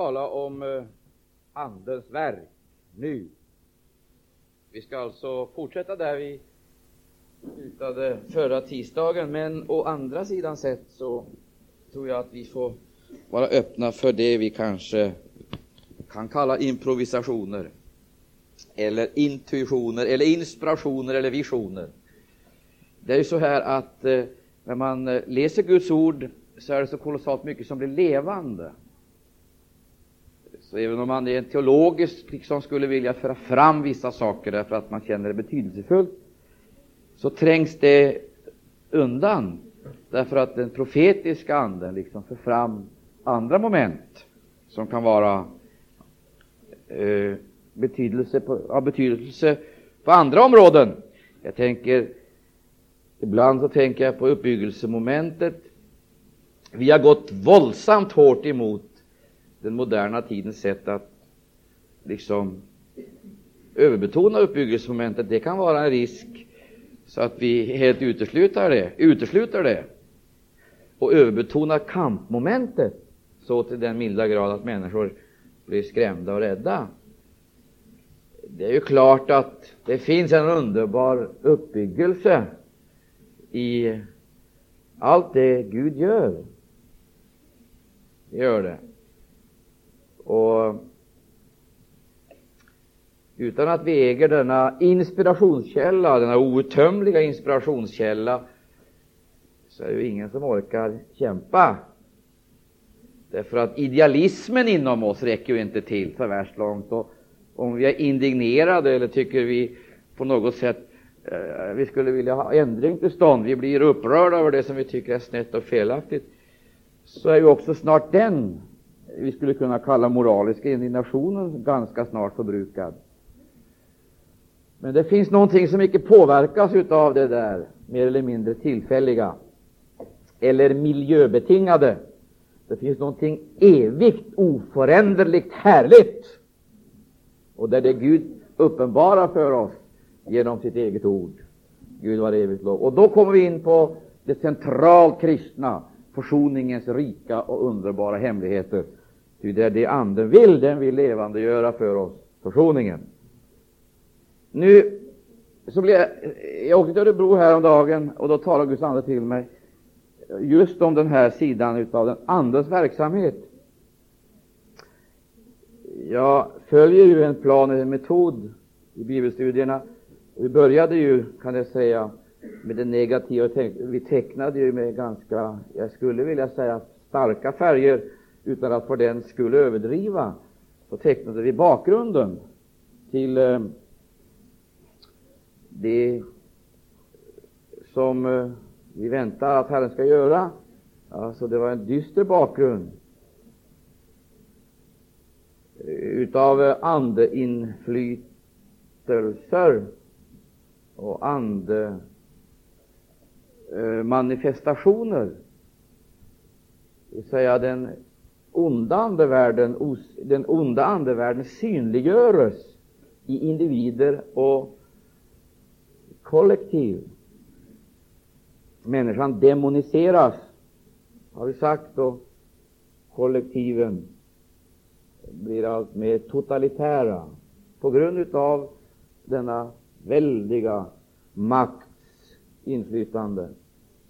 tala om eh, Andens verk nu. Vi ska alltså fortsätta där vi slutade förra tisdagen, men å andra sidan sett så tror jag att vi får vara öppna för det vi kanske kan kalla improvisationer, eller intuitioner, eller inspirationer eller visioner. Det är ju så här att eh, när man eh, läser Guds ord så är det så kolossalt mycket som blir levande. Så även om man rent teologiskt liksom skulle vilja föra fram vissa saker därför att man känner det betydelsefullt, så trängs det undan därför att den profetiska anden liksom för fram andra moment som kan vara eh, betydelse på, av betydelse på andra områden. Jag tänker Ibland så tänker jag på uppbyggelsemomentet. Vi har gått våldsamt hårt emot den moderna tidens sätt att liksom överbetona uppbyggelsemomentet. Det kan vara en risk så att vi helt utesluter det, utesluter det och överbetonar kampmomentet så till den milda grad att människor blir skrämda och rädda. Det är ju klart att det finns en underbar uppbyggelse i allt det Gud gör. Det gör det. Och utan att vi äger denna inspirationskälla, denna outtömliga inspirationskälla, så är det ju ingen som orkar kämpa. Därför att idealismen inom oss räcker ju inte till så värst långt. Och om vi är indignerade eller tycker vi på något sätt Eh, vi skulle vilja ha ändring till stånd, vi blir upprörda över det som vi tycker är snett och felaktigt, så är ju också snart den vi skulle kunna kalla moraliska indignationen ganska snart förbrukad. Men det finns någonting som icke påverkas av det där mer eller mindre tillfälliga eller miljöbetingade. Det finns någonting evigt, oföränderligt, härligt. Och där det Gud uppenbarar för oss genom sitt eget ord. Gud var evigt lov. Och då kommer vi in på det centralt kristna, försoningens rika och underbara hemligheter. Ty det är det Anden vill, den vill levande göra för oss, försoningen. Nu så blev jag, jag åkte till Örebro häromdagen och då talade Guds ande till mig just om den här sidan av den Andens verksamhet. Jag följer ju en plan, en metod i bibelstudierna vi började ju, kan jag säga, med det negativa. Vi tecknade ju med ganska, jag skulle vilja säga, starka färger utan att för den skulle överdriva. Så tecknade vi bakgrunden till eh, det som eh, vi väntar att Herren ska göra. Alltså, det var en dyster bakgrund eh, utav andeinflytelser och andemanifestationer. Det vill säga den onda andevärlden, den onda andevärlden synliggöres i individer och kollektiv. Människan demoniseras, har vi sagt, och kollektiven blir allt mer totalitära på grund av denna väldiga makts inflytande.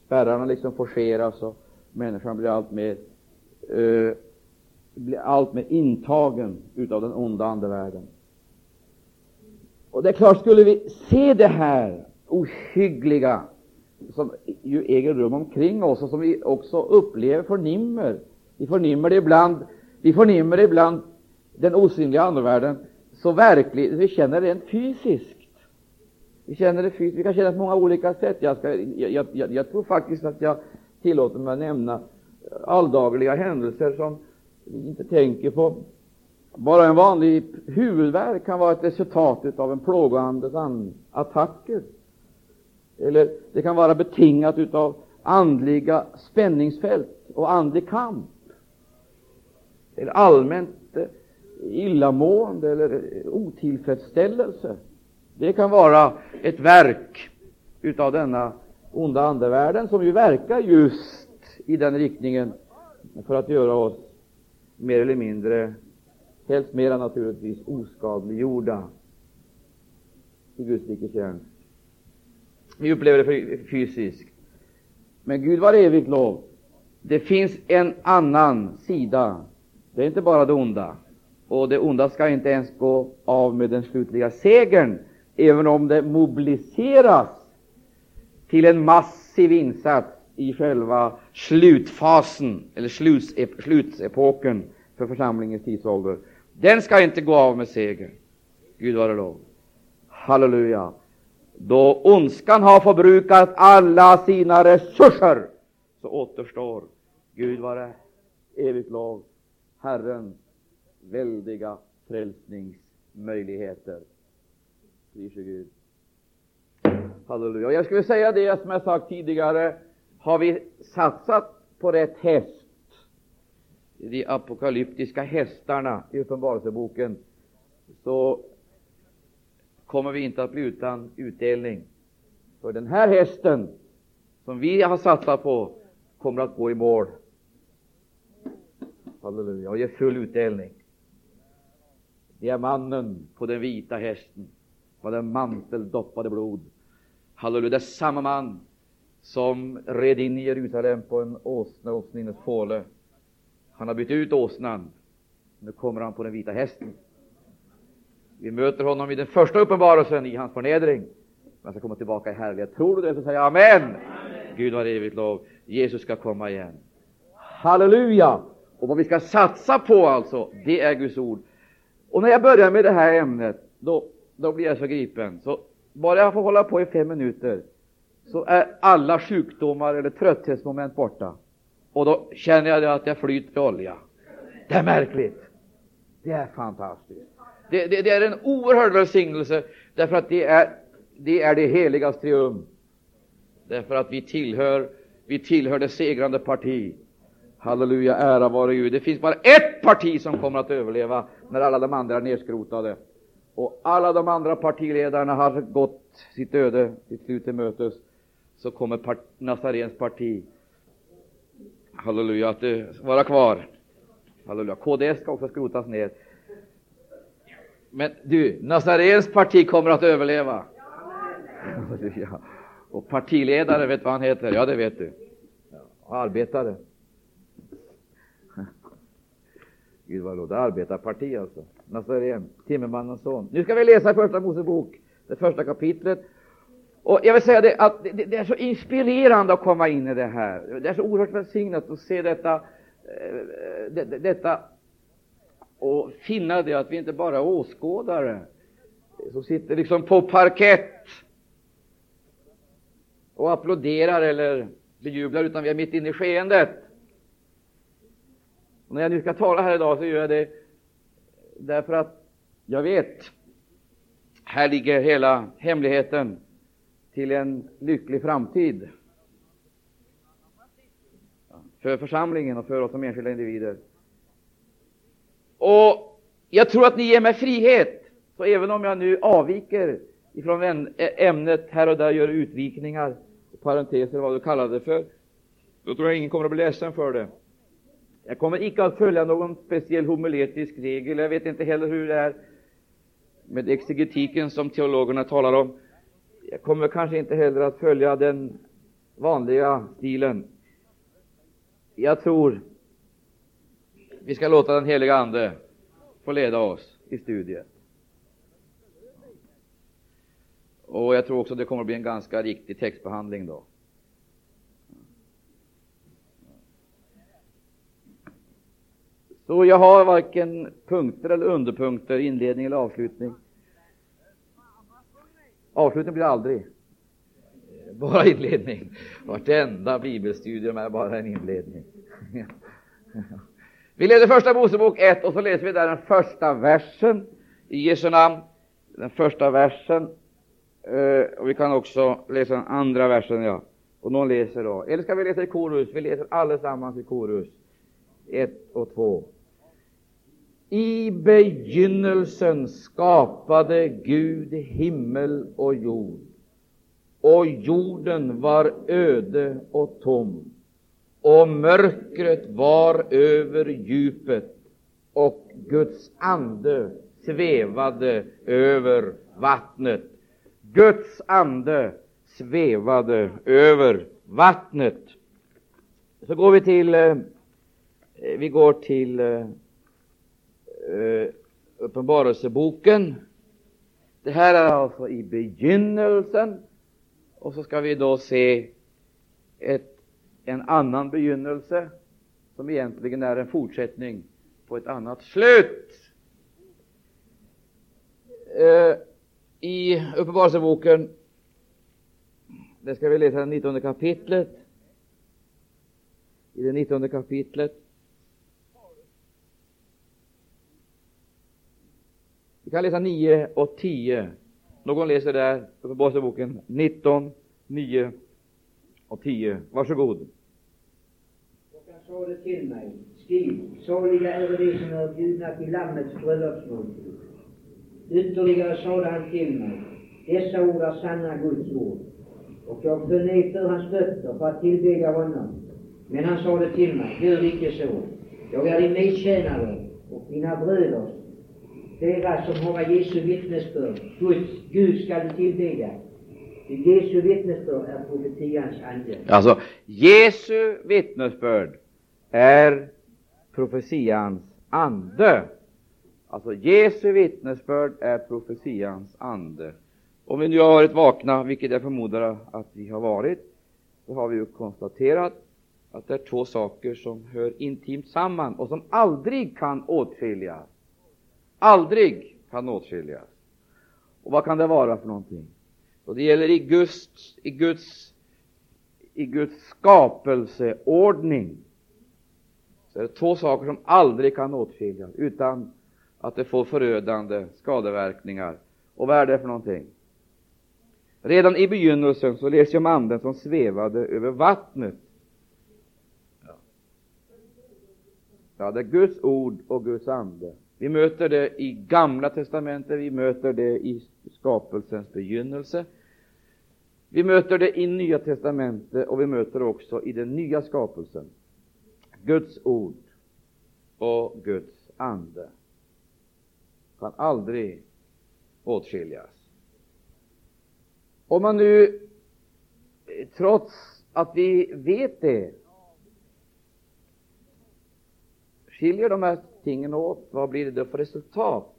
Spärrarna liksom forceras och människan blir allt mer, uh, blir allt mer intagen av den onda andevärlden. Och det är klart, skulle vi se det här ohyggliga som ju äger rum omkring oss och som vi också upplever, förnimmer. Vi förnimmer det ibland, vi förnimmer det ibland den osynliga andevärlden så verkligt, vi känner det rent fysiskt. Vi känner det fysiskt, vi kan känna det på många olika sätt. Jag, ska, jag, jag, jag, tror faktiskt att jag tillåter mig att nämna alldagliga händelser som inte tänker på. Bara en vanlig huvudvärk kan vara ett resultat av en plågoandes attacker. Eller det kan vara betingat av andliga spänningsfält och andlig kamp. Eller allmänt eh, illamående eller eh, otillfredsställelse. Det kan vara ett verk utav denna onda andevärlden som ju verkar just i den riktningen för att göra oss mer eller mindre, helst mera naturligtvis, oskadliggjorda i Guds rikes tjänst. Vi upplever det fysiskt. Men Gud var evigt lov. Det finns en annan sida. Det är inte bara det onda. Och det onda ska inte ens gå av med den slutliga segern, även om det mobiliseras till en massiv insats i själva slutfasen, eller slutsepoken för församlingens tidsålder. Den ska inte gå av med seger. Gud vare lov. Halleluja. Då ondskan har förbrukat alla sina resurser, så återstår, Gud vare evigt lov, Herrens väldiga frälsningsmöjligheter. Prise Gud. Halleluja. Jag skulle säga det som jag sagt tidigare. Har vi satsat på rätt häst, de apokalyptiska hästarna i Uppenbarelseboken, så kommer vi inte att bli utan utdelning. För den här hästen som vi har satsat på kommer att gå i mål. Halleluja, och ge full utdelning. Det är mannen på den vita hästen, med den manteldoppade blod. Halleluja, det är samma man som red in i Jerusalem på en åsna, åsninnes fåle. Han har bytt ut åsnan. Nu kommer han på den vita hästen. Vi möter honom i den första uppenbarelsen i hans förnedring. Han ska komma tillbaka i härlighet. Tror du det, så säger amen. amen. Gud har evigt lov. Jesus ska komma igen. Halleluja! Och vad vi ska satsa på alltså, det är Guds ord. Och när jag börjar med det här ämnet, då, då blir jag så gripen. Så bara jag får hålla på i fem minuter, så är alla sjukdomar eller trötthetsmoment borta. Och då känner jag att jag flyter i olja. Det är märkligt. Det är fantastiskt. Det, det, det, är en oerhörd välsignelse, därför att det är det, är det heligas triumf. Därför att vi tillhör, vi tillhör det segrande parti. Halleluja, ära vare Gud. Det finns bara ett parti som kommer att överleva när alla de andra är nedskrotade. Och alla de andra partiledarna har gått sitt öde sitt slut till mötes. Så kommer part, Nazarens parti, halleluja, att eh, vara kvar. Halleluja. KDS ska också skrotas ner. Men du, Nazarens parti kommer att överleva. Halleluja. Och partiledare, vet du vad han heter? Ja, det vet du. Arbetare. Gud vad låter arbetarparti alltså. Nazaren, timmermannens son. Nu ska vi läsa Första Mosebok, det första kapitlet. Och jag vill säga det att det, det, är så inspirerande att komma in i det här. Det är så oerhört välsignat att se detta, eh, det, detta och finna det att vi inte bara är åskådare som sitter liksom på parkett och applåderar eller bejublar, utan vi är mitt inne i skeendet. Och när jag nu ska tala här idag så gör jag det därför att jag vet, här ligger hela hemligheten till en lycklig framtid för församlingen och för oss som enskilda individer. Och jag tror att ni ger mig frihet, så även om jag nu avviker ifrån ämnet här och där, gör utvikningar, parenteser, vad du kallar det för, då tror jag ingen kommer att bli ledsen för det. Jag kommer icke att följa någon speciell homiletisk regel. Jag vet inte heller hur det är med exegetiken som teologerna talar om. Jag kommer kanske inte heller att följa den vanliga stilen. Jag tror vi ska låta den heliga Ande få leda oss i studiet. Och jag tror också det kommer att bli en ganska riktig textbehandling då. Så jag har varken punkter eller underpunkter, inledning eller avslutning. Avslutning blir aldrig. Bara inledning. Vartenda bibelstudium är bara en inledning. Vi läser första Mosebok 1 och så läser vi där den första versen i Jesu namn. Den första versen. Eh, och vi kan också läsa den andra versen, ja. Och någon läser då. Eller ska vi läsa i korus? Vi läser allesammans i korus. 1 och 2. I begynnelsen skapade Gud himmel och jord, och jorden var öde och tom, och mörkret var över djupet, och Guds ande svävade över vattnet. Guds ande svävade över vattnet. Så går vi till, eh, vi går till eh, Eh, uppenbarelseboken. Det här är alltså i begynnelsen. Och så ska vi då se ett, en annan begynnelse som egentligen är en fortsättning på ett annat slut. Eh, I Uppenbarelseboken, det ska vi läsa det 19 kapitlet. I det 19 kapitlet. Vi kan läsa 9 och 10. Någon läser där, Uppenbarelseboken 19, 9 och 10. Varsågod. Och han sade till mig, skriv, saliga är de som är bjudna till Lammets bröllopsmåltid. Ytterligare sade han till mig, dessa ord är sanna Guds ord. Och jag föll ner för hans fötter för att tillbedja honom. Men han sade till mig, gör icke så. Jag är din medtjänare och dina bröders deras som har Jesu vittnesbörd. Guds, Gud skall du tillbedja. Jesu vittnesbörd är profetians ande. Alltså, Jesu vittnesbörd är profetians ande. Alltså, Jesu vittnesbörd är profetians ande. Om vi nu har varit vakna, vilket jag förmodar att vi har varit, så har vi ju konstaterat att det är två saker som hör intimt samman och som aldrig kan åtskiljas. Aldrig kan åtskiljas. Och vad kan det vara för någonting? Och det gäller i Guds, i Guds, i Guds skapelseordning. Så är två saker som aldrig kan åtskiljas utan att det får förödande skadeverkningar. Och vad är det för någonting? Redan i begynnelsen så läser jag om anden som svävade över vattnet. Ja, det är Guds ord och Guds ande. Vi möter det i Gamla testamentet, vi möter det i skapelsens begynnelse. Vi möter det i Nya testamentet och vi möter det också i den nya skapelsen. Guds ord och Guds ande kan aldrig åtskiljas. Om man nu, eh, trots att vi vet det, skiljer de här tingen åt, vad blir det då för resultat?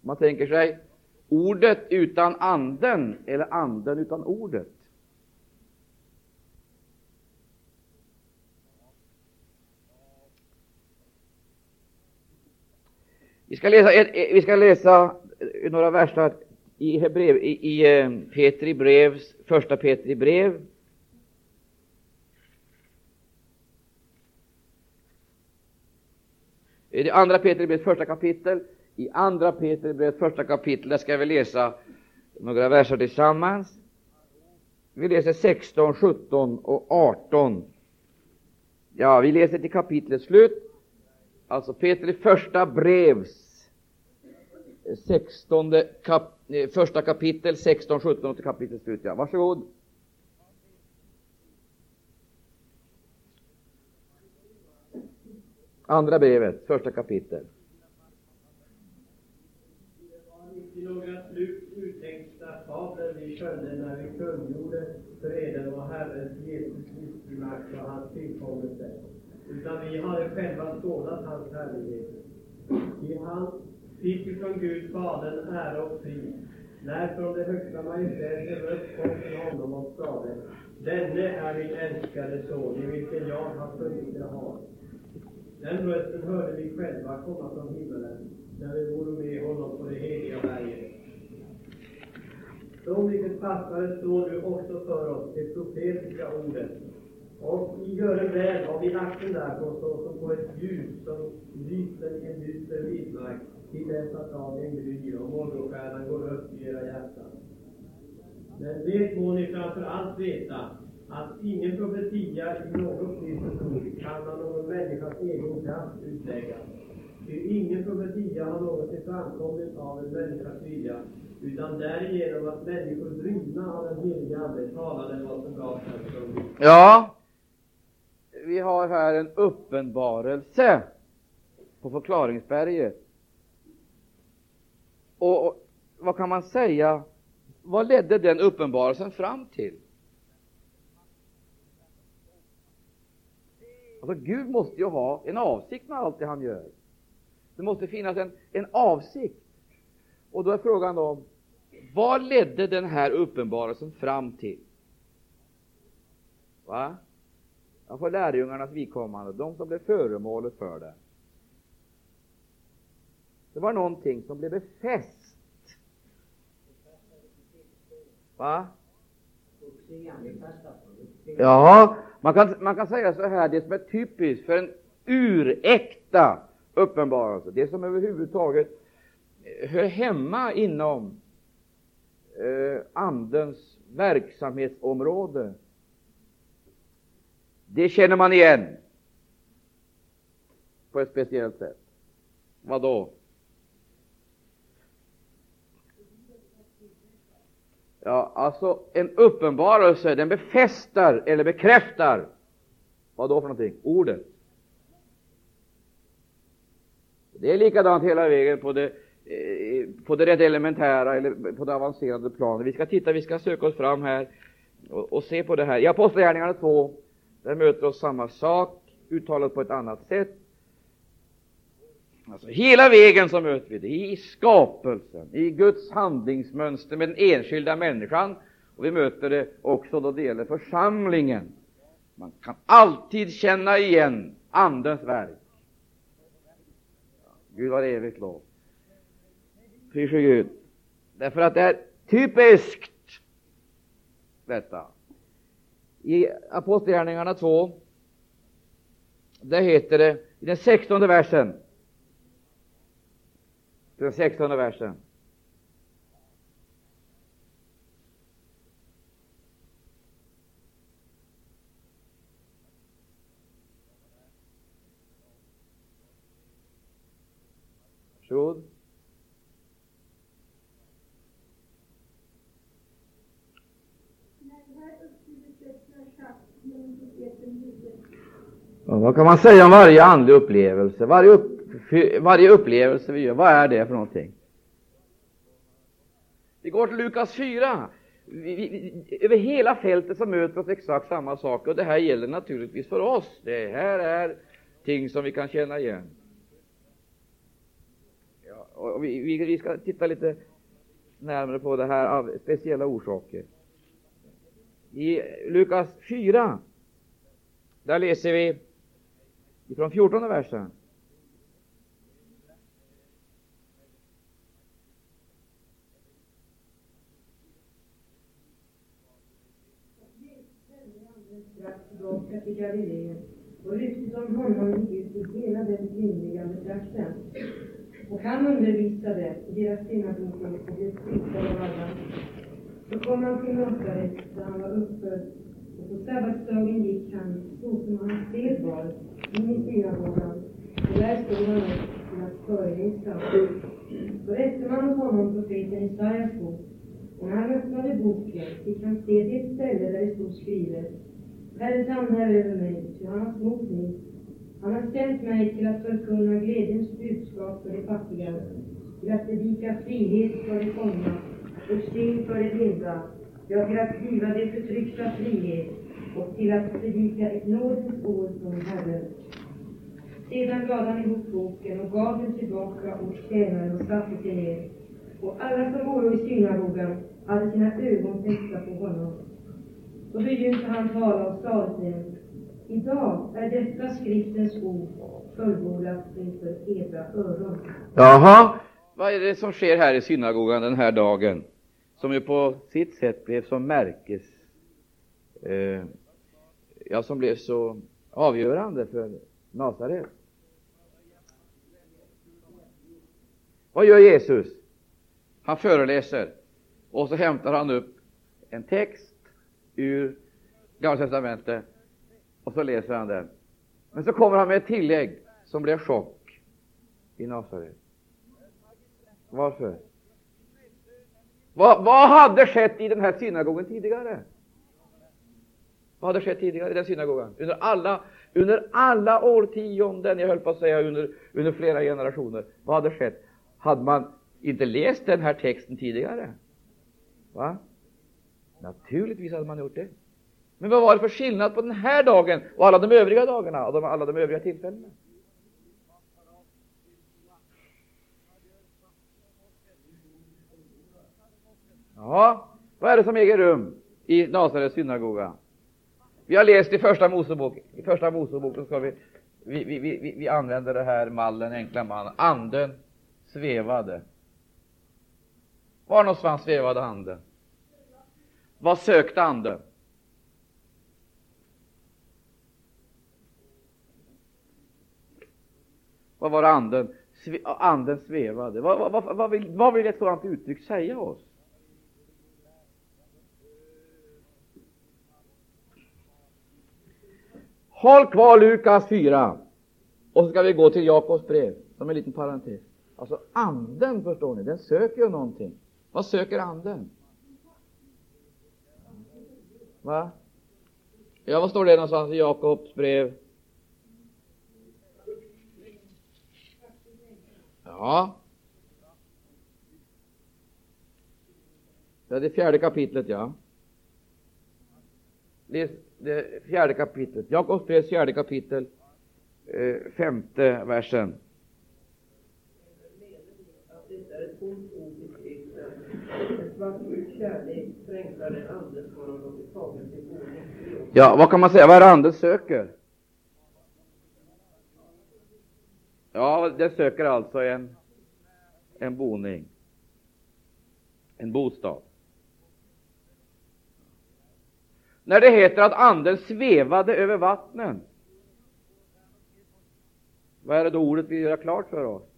Man tänker sig ordet utan anden eller anden utan ordet. Vi ska läsa, eh, vi ska läsa eh, några verser i, Hebrev, i, i eh, Petri brevs, första Petri brev. I det andra Petri brevs första kapitel. I andra Petri första kapitel, där ska vi läsa några verser tillsammans. Vi läser 16, 17 och 18. Ja, vi läser till kapitlets slut. Alltså Petri första brevs 16 kap, eh, första kapitel, 16, 17 och till kapitlets slut. Ja, varsågod. Andra brevet, första kapitel. Det var några slut uttänkta fabler vi skönde när vi kungjorde för och Herrens Jesus Kristi makt och hans tillkommelse utan vi hade själva skådat hans härlighet. I han fick vi från Gud Fadern ära och frid, när från det högsta majestät en röst kom till honom och sade, denne är min älskade son, i vilken jag har funnit har. Den rösten hörde vi själva komma från himmelen, när vi vore med honom på det heliga berget. Så mycket fastare står nu också för oss det profetiska ordet, och i göre väl har vi akten därpå såsom på ett ljus som lyser i en dyster vildmark till dess att dagen gryr och morgonstjärnan går upp i era hjärtan. Men det må ni framför allt veta, att ingen profetia i något kristet ord kan av någon människas egen kraft utläggas. Ty ingen profetia har någonsin framkommit av en människas vilja, utan därigenom att människor drivna av den helige Ande talade vad som gavs dem. Ja, vi har här en uppenbarelse på förklaringsberget. Och, och vad kan man säga? Vad ledde den uppenbarelsen fram till? Alltså Gud måste ju ha en avsikt med allt det han gör. Det måste finnas en, en avsikt. Och då är frågan om vad ledde den här uppenbarelsen fram till? Va? Ja, för lärjungarnas vidkommande, de som blev föremålet för det. Det var någonting som blev befäst. Va? Ja, man kan, man kan säga så här, det som är typiskt för en uräkta uppenbarelse, det som överhuvudtaget eh, hör hemma inom eh, Andens verksamhetsområde, det känner man igen på ett speciellt sätt. Vad då? Ja, alltså en uppenbarelse, den befästar eller bekräftar vad då för någonting? Ordet. Det är likadant hela vägen på det, eh, på det rätt elementära eller på det avancerade planet. Vi ska titta, vi ska söka oss fram här och, och se på det här. I Apostlagärningarna 2, där möter oss samma sak, uttalat på ett annat sätt. Alltså, hela vägen så möter vi det i skapelsen, i Guds handlingsmönster med den enskilda människan. Och vi möter det också då det gäller församlingen. Man kan alltid känna igen Andens verk. Gud har evigt lov. Pris Gud. Därför att det är typiskt detta. I Apostlagärningarna 2, där heter det i den sextonde versen den sextonde versen. Varsågod. vad kan man säga om varje andlig upplevelse? Varje upp varje upplevelse vi gör, vad är det för någonting? Vi går till Lukas 4. Vi, vi, över hela fältet så möter oss exakt samma sak, och det här gäller naturligtvis för oss. Det här är ting som vi kan känna igen. Ja, och vi, vi ska titta lite närmare på det här av speciella orsaker. I Lukas 4, där läser vi från 14 versen. tillbaka till Galileen och ryktet om honom gick ut i hela den kringliggande trakten. Och han undervisade i deras synagogor och blev stiftare av alla. Så kom han till Nasaret, där han var uppfödd, och på sabbatsdagen gick han, så som hans sed var, in i synagogan, och där stod han upp till att föreläsa. Så rätte man åt honom profeten Isaias bok, och när han öppnade boken fick han se det ställe där det stod skrivet Herrens ande är över mig, ty han har smort mig. Han har sänt mig till att förkunna glädjens budskap för de fattiga, till att predika frihet för de fångna och syn för de blinda, ja, till att giva de förtryckta frihet och till att predika ett nådens år från Herren. Sedan lade han ihop boken och gav den tillbaka åt tjänaren och satte sig ner. Och alla som vore i synagogan hade sina ögon fästa på honom. Då begynte han tala till dem, idag är detta skriftens ord fullbordat inför edra öron. Jaha, vad är det som sker här i synagogan den här dagen? Som ju på sitt sätt blev som märkes, eh, ja, som blev så avgörande för Nasaret. Vad gör Jesus? Han föreläser och så hämtar han upp en text ur Gamla testamentet och så läser han den. Men så kommer han med ett tillägg som blev chock i Nasaret. Varför? Vad, vad hade skett i den här synagogen tidigare? Vad hade skett tidigare i den synagogan? Under alla, under alla årtionden, jag höll på att säga under, under flera generationer. Vad hade skett? Hade man inte läst den här texten tidigare? Va? Naturligtvis hade man gjort det. Men vad var det för skillnad på den här dagen och alla de övriga dagarna och de, alla de övriga tillfällena? Ja, vad är det som äger rum i Nasarets synagoga? Vi har läst i Första Mosebok. I Första Moseboken ska vi, vi, vi, vi, vi använder det här mallen, enkla man. Anden svävade. Var någonstans svävade anden? Vad sökte anden? Vad var anden? Anden svävade. Vad, vad, vad, vill, vad vill ett sådant uttryck säga oss? Håll kvar Lukas 4, och så ska vi gå till Jakobs brev, som en liten parentes. Alltså anden, förstår ni, den söker ju någonting. Vad söker anden? Va? Ja, vad står det någonstans i Jakobs brev? Ja. Ja, det fjärde kapitlet, ja. Det, det fjärde kapitlet. Jakobs brevs fjärde kapitel, eh, femte versen. Ja, vad kan man säga? Vad är det anden söker? Ja, det söker alltså en, en boning, en bostad. När det heter att anden svävade över vattnen, vad är det då ordet vill göra klart för oss?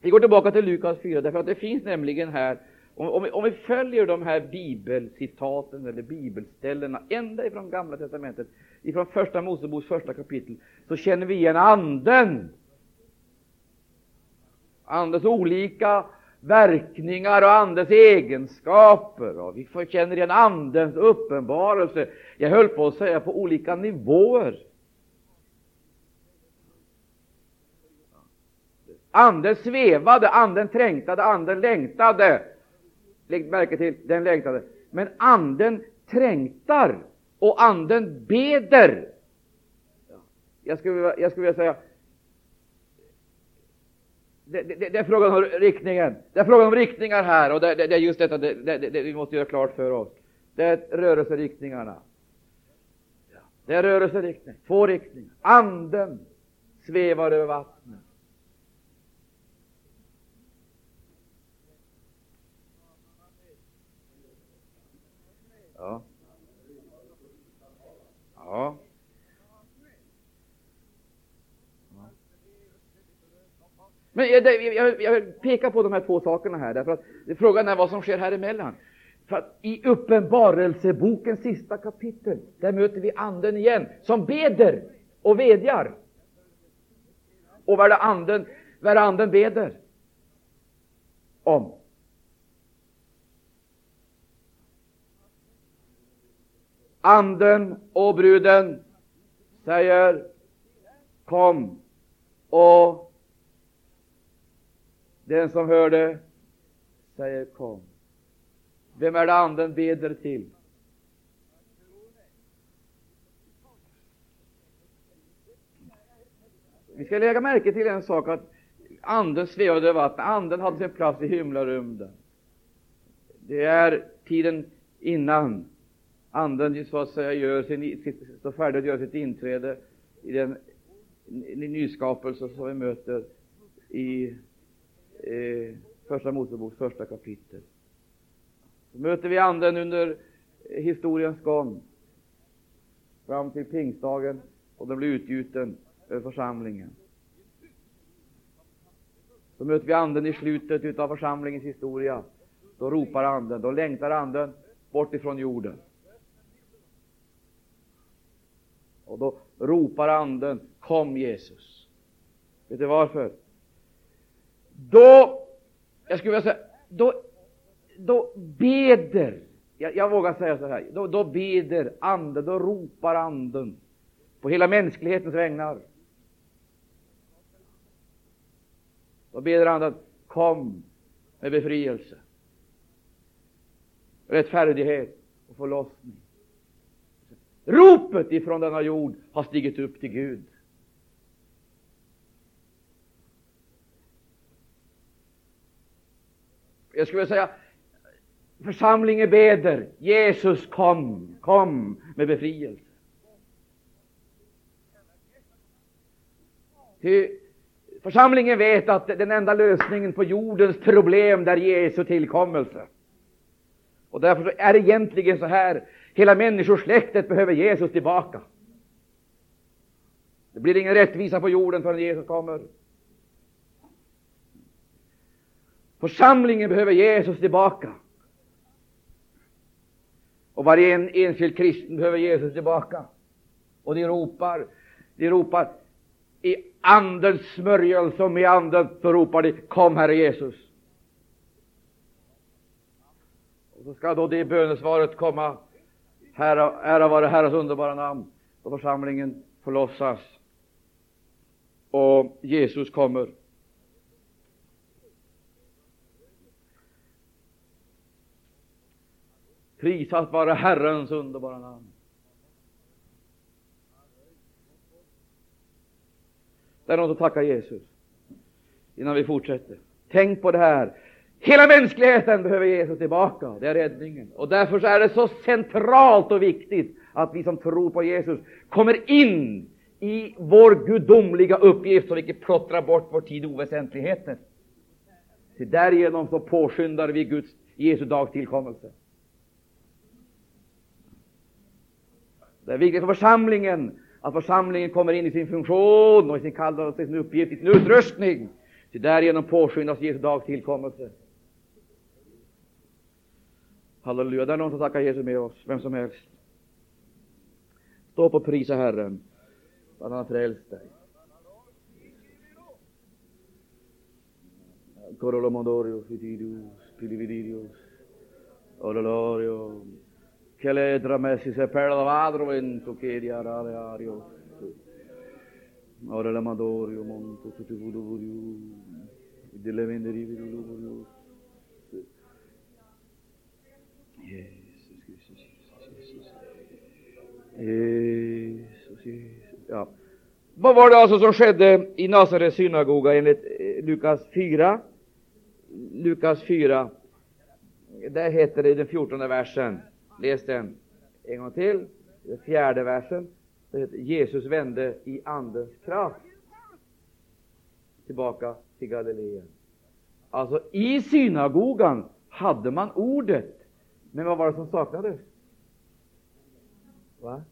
Vi går tillbaka till Lukas 4, därför att det finns nämligen här, om, vi, om vi följer de här bibelcitaten eller bibelställena ända ifrån Gamla testamentet, ifrån Första Moseboks första kapitel, så känner vi igen Anden. Andens olika verkningar och Andens egenskaper. Och vi känner igen Andens uppenbarelse, jag höll på att säga på olika nivåer. Anden svävade, anden trängtade, anden längtade. Lägg märke till, den längtade. Men anden trängtar och anden beder. Jag skulle, jag skulle vilja säga det, det, det, är frågan om riktningen. Det är frågan om riktningar här, och det, det, det är just detta det, vi måste göra klart för oss. Det är rörelseriktningarna. Det är rörelseriktning, två riktningar. Anden svävar över vattnet. Ja. Men jag, jag, jag vill peka på de här två sakerna här, därför att frågan är vad som sker här emellan. För att I Uppenbarelsebokens sista kapitel, där möter vi Anden igen, som beder och vädjar, Och vad är det Anden, vad är det anden beder om? Anden och bruden säger Kom. Och den som hörde säger Kom. Vem är det Anden beder till? Vi ska lägga märke till en sak, att Anden svävade över vattnet. Anden hade sin plats i himlarymden. Det är tiden innan Anden så att säga gör sin, står färdig att göra sitt inträde i den nyskapelse som vi möter i eh, Första Moseboks första kapitel. Så möter vi Anden under historiens gång fram till pingstdagen och den blir utgjuten över församlingen. Så möter vi Anden i slutet av församlingens historia. Då ropar Anden, då längtar Anden bort ifrån jorden. Och då ropar Anden, kom Jesus. Vet du varför? Då, jag skulle vilja säga, då, då beder, jag, jag vågar säga så här, då, då beder anden, då ropar anden på hela mänsklighetens vägnar. Då beder anden, kom med befrielse, rättfärdighet och förlossning. Ropet ifrån denna jord har stigit upp till Gud. Jag skulle vilja säga, församlingen beder, Jesus kom, kom med befrielse. Ty församlingen vet att den enda lösningen på jordens problem är Jesu tillkommelse. Och därför är det egentligen så här, hela människosläktet behöver Jesus tillbaka. Det blir ingen rättvisa på jorden förrän Jesus kommer. Församlingen behöver Jesus tillbaka. Och varje en, enskild kristen behöver Jesus tillbaka. Och de ropar, de ropar i Andens smörjelse och med Anden så ropar de Kom Herre Jesus. Och så ska då det bönesvaret komma Ära, ära vare Herrens underbara namn Då församlingen förlossas och Jesus kommer. Prisat vare Herrens underbara namn. Det är något att tacka Jesus innan vi fortsätter. Tänk på det här. Hela mänskligheten behöver Jesus tillbaka. Det är räddningen. Och därför är det så centralt och viktigt att vi som tror på Jesus kommer in i vår gudomliga uppgift så vi inte plottrar bort vår tid oväsentligheter. Till därigenom så påskyndar vi Guds Jesu dags tillkommelse. Det är viktigt för församlingen att församlingen kommer in i sin funktion och i sin kallelse, sin uppgift, i sin utrustning. Till därigenom påskyndas Jesu dags tillkommelse. Halleluja. Det är någon som tackar Jesus med oss, vem som helst. Stå upp och prisa Herren, för han har frälst dig. Corolomodorio, fitidius, pilivididius, ololorio, Celedra messi se per la vadro vento che di arare ario. Ora la madorio monto tutti vudu vudu. Delle venderi vudu vudu. Jesus Kristus, Jesus, Jesus, Jesus. Ja. Vad var det alltså som skedde i Nasarets synagoga enligt eh, Lukas 4? Lukas 4. Där heter det i den fjortonde versen. Läs den en gång till. Den fjärde versen. Det heter, Jesus vände i Andens kraft tillbaka till Galileen. Alltså, i synagogan hade man ordet. Men vad var det som saknades? Va?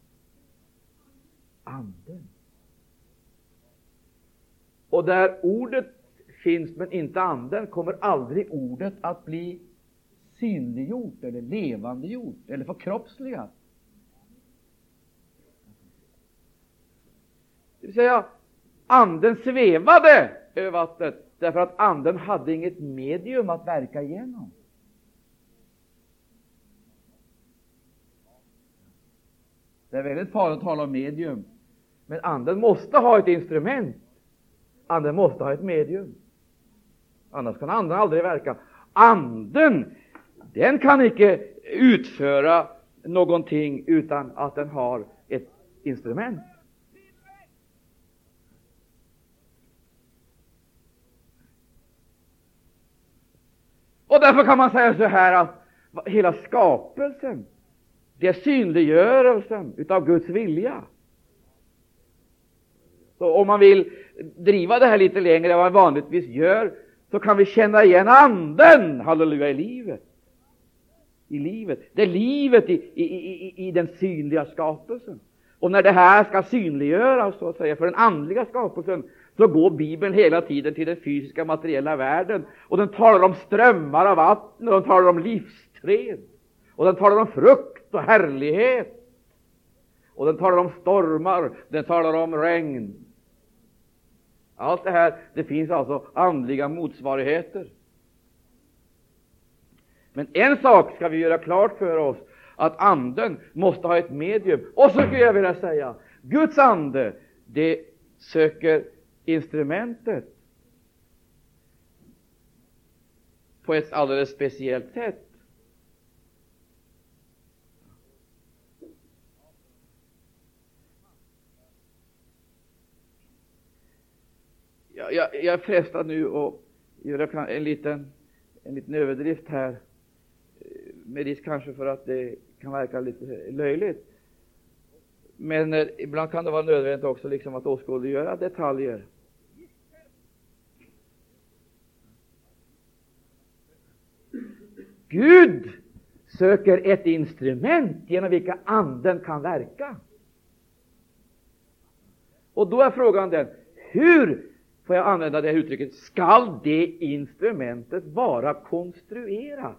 Anden. Och där ordet finns men inte anden kommer aldrig ordet att bli synliggjort eller levandegjort eller förkroppsligat. Det vill säga, anden svävade över vattnet därför att anden hade inget medium att verka igenom. Det är väldigt farligt att tala om medium, men anden måste ha ett instrument. Anden måste ha ett medium. Annars kan anden aldrig verka. Anden den kan icke utföra någonting utan att den har ett instrument. Och därför kan man säga så här att hela skapelsen, det är synliggörelsen utav Guds vilja. Så om man vill driva det här lite längre än vad man vanligtvis gör, så kan vi känna igen anden, halleluja, i livet i livet. Det är livet i, i, i, i den synliga skapelsen. Och när det här ska synliggöras så att säga, för den andliga skapelsen, så går Bibeln hela tiden till den fysiska materiella världen. Och den talar om strömmar av vatten, och den talar om livsträd. Och den talar om frukt och härlighet. Och den talar om stormar, den talar om regn. Allt det här, det finns alltså andliga motsvarigheter. Men en sak ska vi göra klart för oss, att anden måste ha ett medium. Och så skulle jag vilja säga, Guds ande, det söker instrumentet på ett alldeles speciellt sätt. Jag, jag, jag är frestad nu att göra en liten, en liten överdrift här, eh, med risk kanske för att det kan verka lite löjligt. Men eh, ibland kan det vara nödvändigt också liksom att åskådliggöra detaljer. Gud söker ett instrument genom vilka anden kan verka. Och då är frågan den, hur, får jag använda det här uttrycket, skall det instrumentet vara konstruerat?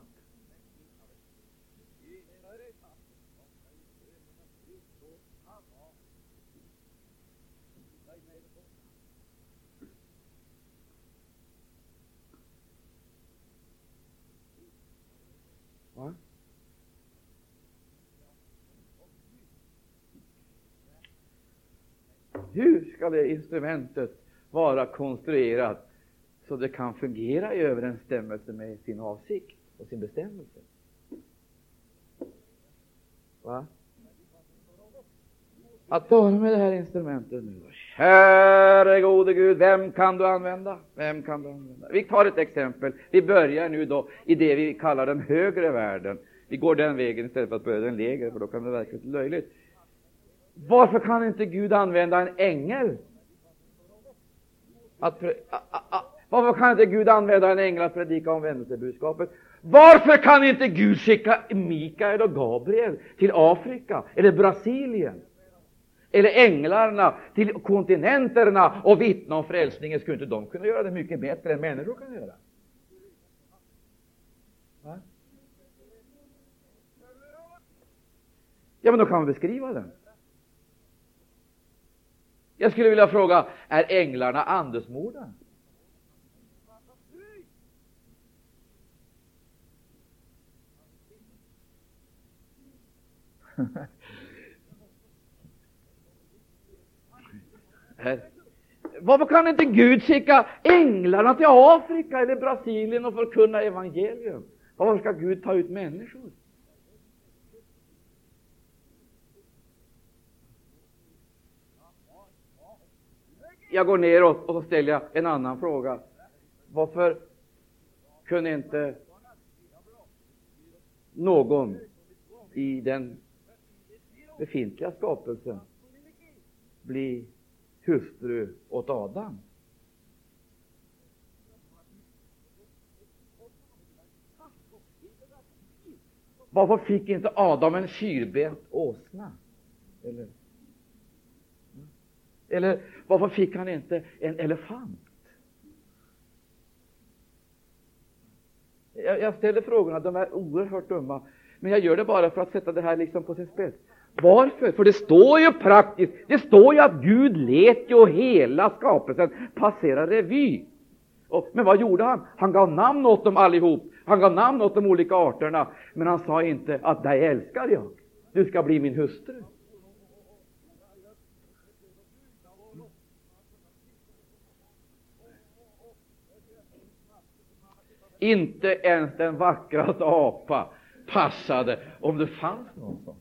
Hur ska det instrumentet vara konstruerat så det kan fungera i överensstämmelse med sin avsikt och sin bestämmelse? Va? Att vara med det här instrumentet nu. Käre gode Gud, vem kan du använda? Vem kan du använda? Vi tar ett exempel. Vi börjar nu då i det vi kallar den högre världen. Vi går den vägen istället för att börja den lägre, för då kan det verka lite löjligt. Varför kan inte Gud använda en ängel? Att, a, a, a, varför kan inte Gud använda en ängel att predika omvändelsebudskapet? Varför kan inte Gud skicka Mikael och Gabriel till Afrika eller Brasilien? Eller änglarna till kontinenterna och vittna om frälsningen? Skulle inte de kunna göra det mycket bättre än människor kan göra? Va? Ja, men då kan man beskriva den. Jag skulle vilja fråga, är änglarna andesmordar? Varför kan inte Gud skicka änglarna till Afrika eller Brasilien och förkunna evangelium? Varför ska Gud ta ut människor? Jag går neråt och så ställer jag en annan fråga. Varför kunde inte någon i den befintliga skapelsen bli hustru åt Adam? Varför fick inte Adam en fyrbent åsna? Eller eller varför fick han inte en elefant? Jag, jag ställer frågorna, de är oerhört dumma, men jag gör det bara för att sätta det här liksom på sin spets. Varför? För det står ju praktiskt, det står ju att Gud lät ju hela skapelsen passera revy. Och, men vad gjorde han? Han gav namn åt dem allihop. Han gav namn åt de olika arterna, men han sa inte att dig älskar jag. Du ska bli min hustru. Inte ens den vackraste apa passade om det fanns någon sån.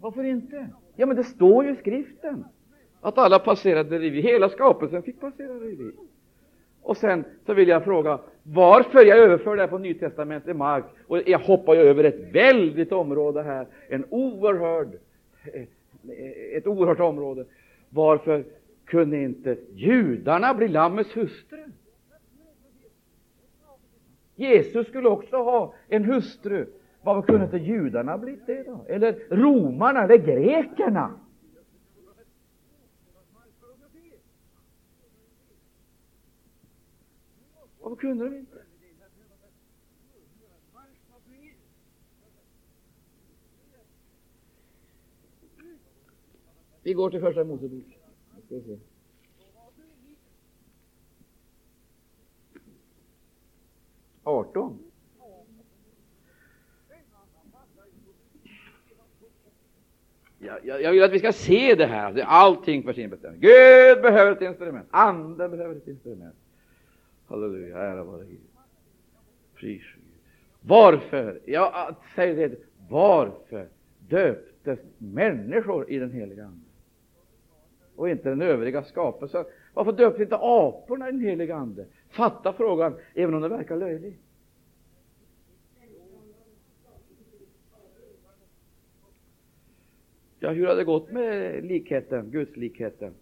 Varför inte? Ja, men det står ju i skriften att alla passerade revy. Hela skapelsen fick passera revy. Och sen så vill jag fråga varför jag överför det här på nytestamentlig mark och jag hoppar ju över ett väldigt område här, en oerhörd, ett oerhört område. Varför kunde inte judarna bli Lammets hustru? Jesus skulle också ha en hustru. Varför kunde inte judarna bli det då? Eller romarna, eller grekerna? Varför kunde de inte? Vi går till Första Mosebok. Ska vi se. Arton. Ja, jag, jag vill att vi ska se det här, det är allting för sin bestämning. Gud behöver ett instrument, anden behöver ett instrument. Halleluja, ära vare Gud. Pris Varför, Jag säger det, varför döptes människor i den heliga Ande? Och inte den övriga skapelsen. Varför döptes inte aporna i den heliga Ande? Fatta frågan, även om den verkar löjlig. Ja, hur har det gått med likheten, gudslikheten?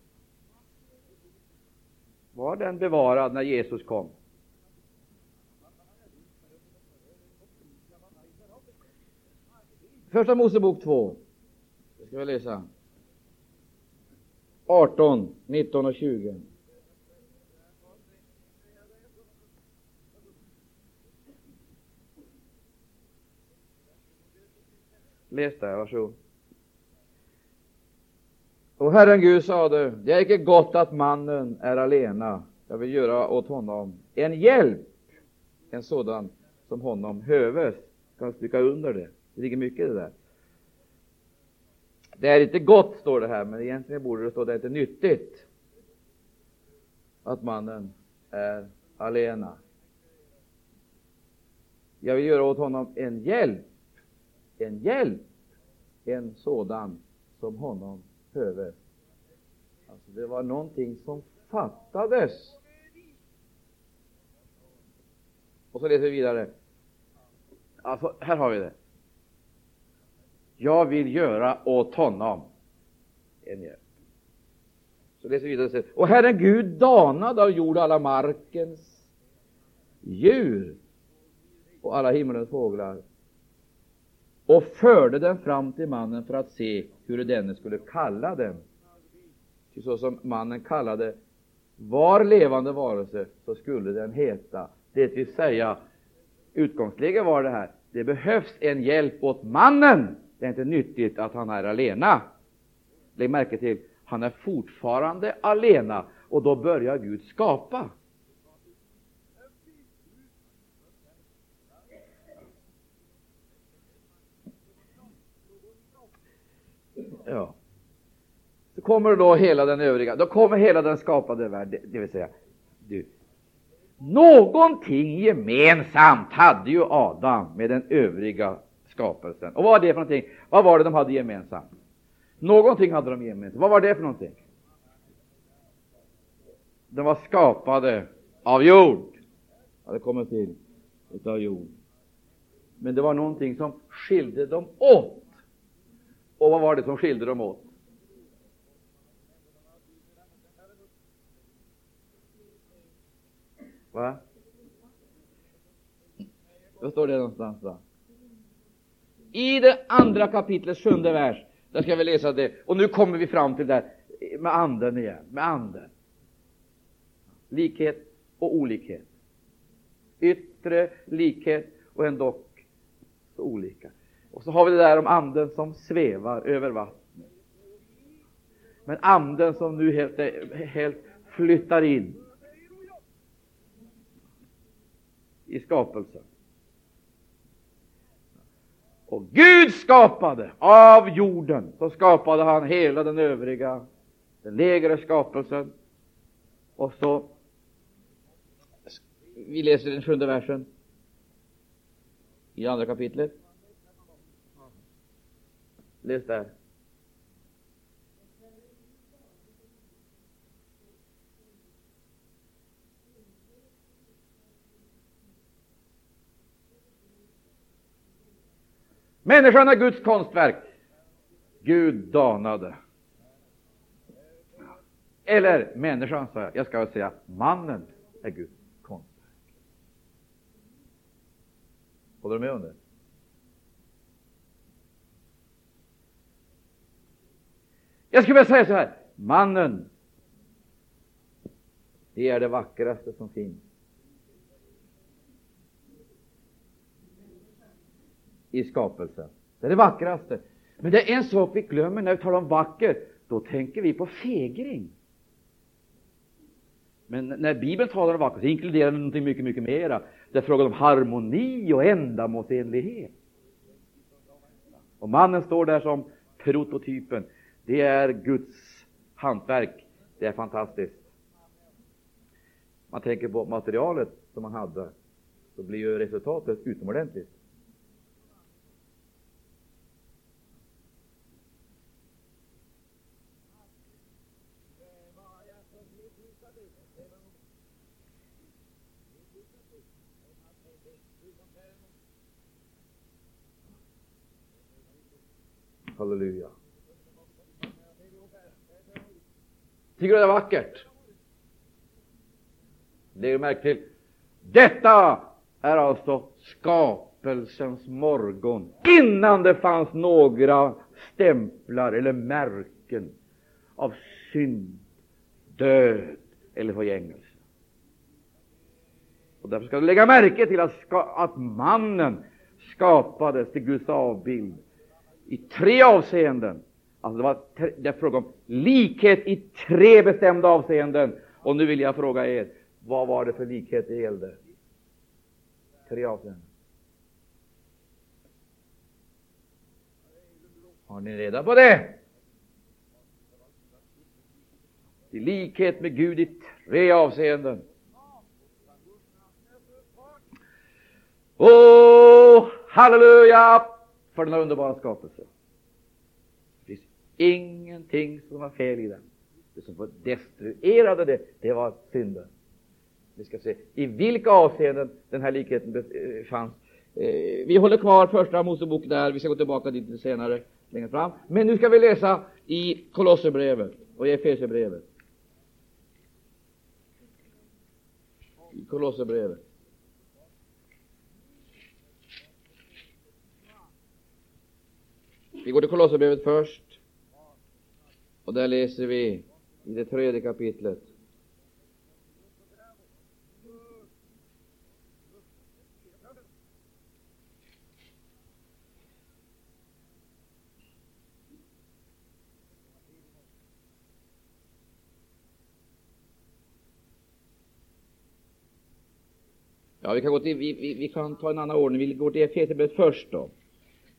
Var den bevarad när Jesus kom? Första Mosebok 2. Det ska vi läsa. 18, 19 och 20. Läs där, varsågod. Och Herren Gud sade, det är icke gott att mannen är alena. Jag vill göra åt honom en hjälp, en sådan som honom höves. Kan stryka under det. Det ligger mycket i det där. Det är inte gott, står det här, men egentligen borde det stå det är inte nyttigt att mannen är alena. Jag vill göra åt honom en hjälp, en hjälp, en sådan som honom höver. Alltså det var någonting som fattades. Och så läser vi vidare. Alltså, här har vi det. Jag vill göra åt honom en hjälp. Så läser vi vidare. Och Herren Gud danade av jord alla markens djur och alla himmelens fåglar och förde den fram till mannen för att se hur denne skulle kalla dem. Ty så som mannen kallade var levande varelse, så skulle den heta. Det vill säga, utgångsläget var det här, det behövs en hjälp åt mannen. Det är inte nyttigt att han är alena. Lägg märke till, han är fortfarande alena och då börjar Gud skapa. Ja. Så kommer då hela den övriga, då kommer hela den skapade världen, det vill säga, du, någonting gemensamt hade ju Adam med den övriga skapelsen. Och vad var det för någonting? Vad var det de hade gemensamt? Någonting hade de gemensamt. Vad var det för någonting? De var skapade av jord. Hade kommit till utav jord. Men det var någonting som skilde dem åt. Och vad var det som skilde dem åt? Va? Vad står det någonstans då? I det andra kapitlet, sjunde vers, där ska vi läsa det. Och nu kommer vi fram till det här med anden igen, med anden. Likhet och olikhet. Yttre likhet och ändå så olika. Och så har vi det där om anden som svävar över vattnet. Men anden som nu helt, helt flyttar in i skapelsen. Och Gud skapade av jorden, så skapade han hela den övriga, den lägre skapelsen. Och så, vi läser den sjunde versen i andra kapitlet. Läs där. Människan är Guds konstverk. Gud danade. Eller människan, sa jag. Jag ska säga mannen är Guds konstverk. Håller du med om det? Jag skulle vilja säga så här. Mannen, det är det vackraste som finns. I skapelsen. Det är det vackraste. Men det är en sak vi glömmer när vi talar om vacker. Då tänker vi på fegring. Men när Bibeln talar om vackert så inkluderar den någonting mycket, mycket mera. Det är frågan om harmoni och ändamålsenlighet. Och mannen står där som prototypen. Det är Guds hantverk. Det är fantastiskt. Man tänker på materialet som man hade, så blir ju resultatet utomordentligt. Halleluja. Tycker du det är vackert? Lägg märke till. Detta är alltså skapelsens morgon, innan det fanns några stämplar eller märken av synd, död eller förgängelse. Och därför ska du lägga märke till att, ska, att mannen skapades till Guds avbild i tre avseenden. Alltså det, var det fråga om likhet i tre bestämda avseenden. Och nu vill jag fråga er, vad var det för likhet det gällde? Tre avseenden. Har ni reda på det? I likhet med Gud i tre avseenden. Åh, halleluja för denna underbara skapelse. Ingenting som var fel i den. Det som destruerade det, det var synden. Vi ska se i vilka avseenden den här likheten eh, fanns. Eh, vi håller kvar första Mosebok där, vi ska gå tillbaka dit lite senare, längre fram. Men nu ska vi läsa i Kolosserbrevet och i Efesierbrevet. I Kolosserbrevet. Vi går till Kolosserbrevet först. Och där läser vi i det tredje kapitlet. Ja, vi kan, gå till, vi, vi, vi kan ta en annan ordning. Vi går till Efesierbrevet först då.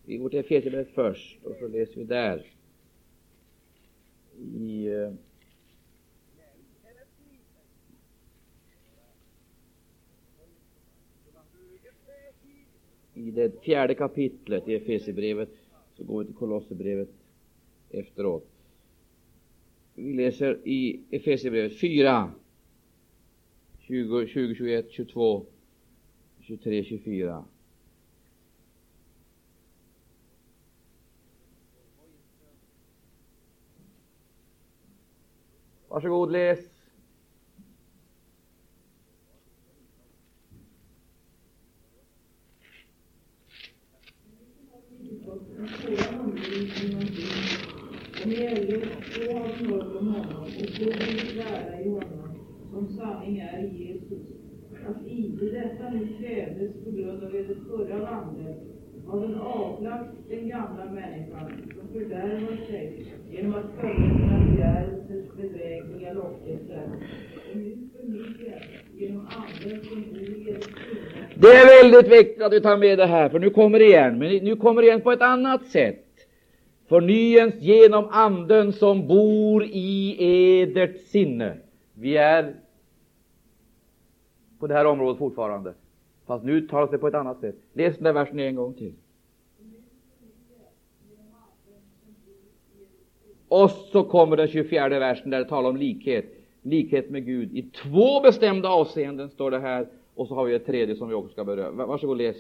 Vi går till Efesierbrevet först och så läser vi där. I, eh, i det fjärde kapitlet i Efesierbrevet så går vi till Kolosserbrevet efteråt. Vi läser i Efesierbrevet 4, 20, 20, 21, 22, 23, 24. Varsågod, läs. som sanning är i Jesus. Att inte detta nu krävdes på grund av edert förra vandel, har den avlagt den gamla människan som sig genom att följa sina begärelsers bedrägliga lockelser. Och nu förnyas genom som. Det är väldigt viktigt att vi tar med det här, för nu kommer det igen. Men nu kommer det igen på ett annat sätt. Förnyens genom anden som bor i edert sinne. Vi är på det här området fortfarande. Fast nu talas det på ett annat sätt. Läs den där versen en gång till. Och så kommer den 24 versen där det talar om likhet. Likhet med Gud. I två bestämda avseenden står det här. Och så har vi ett tredje som vi också ska beröra. Varsågod läs.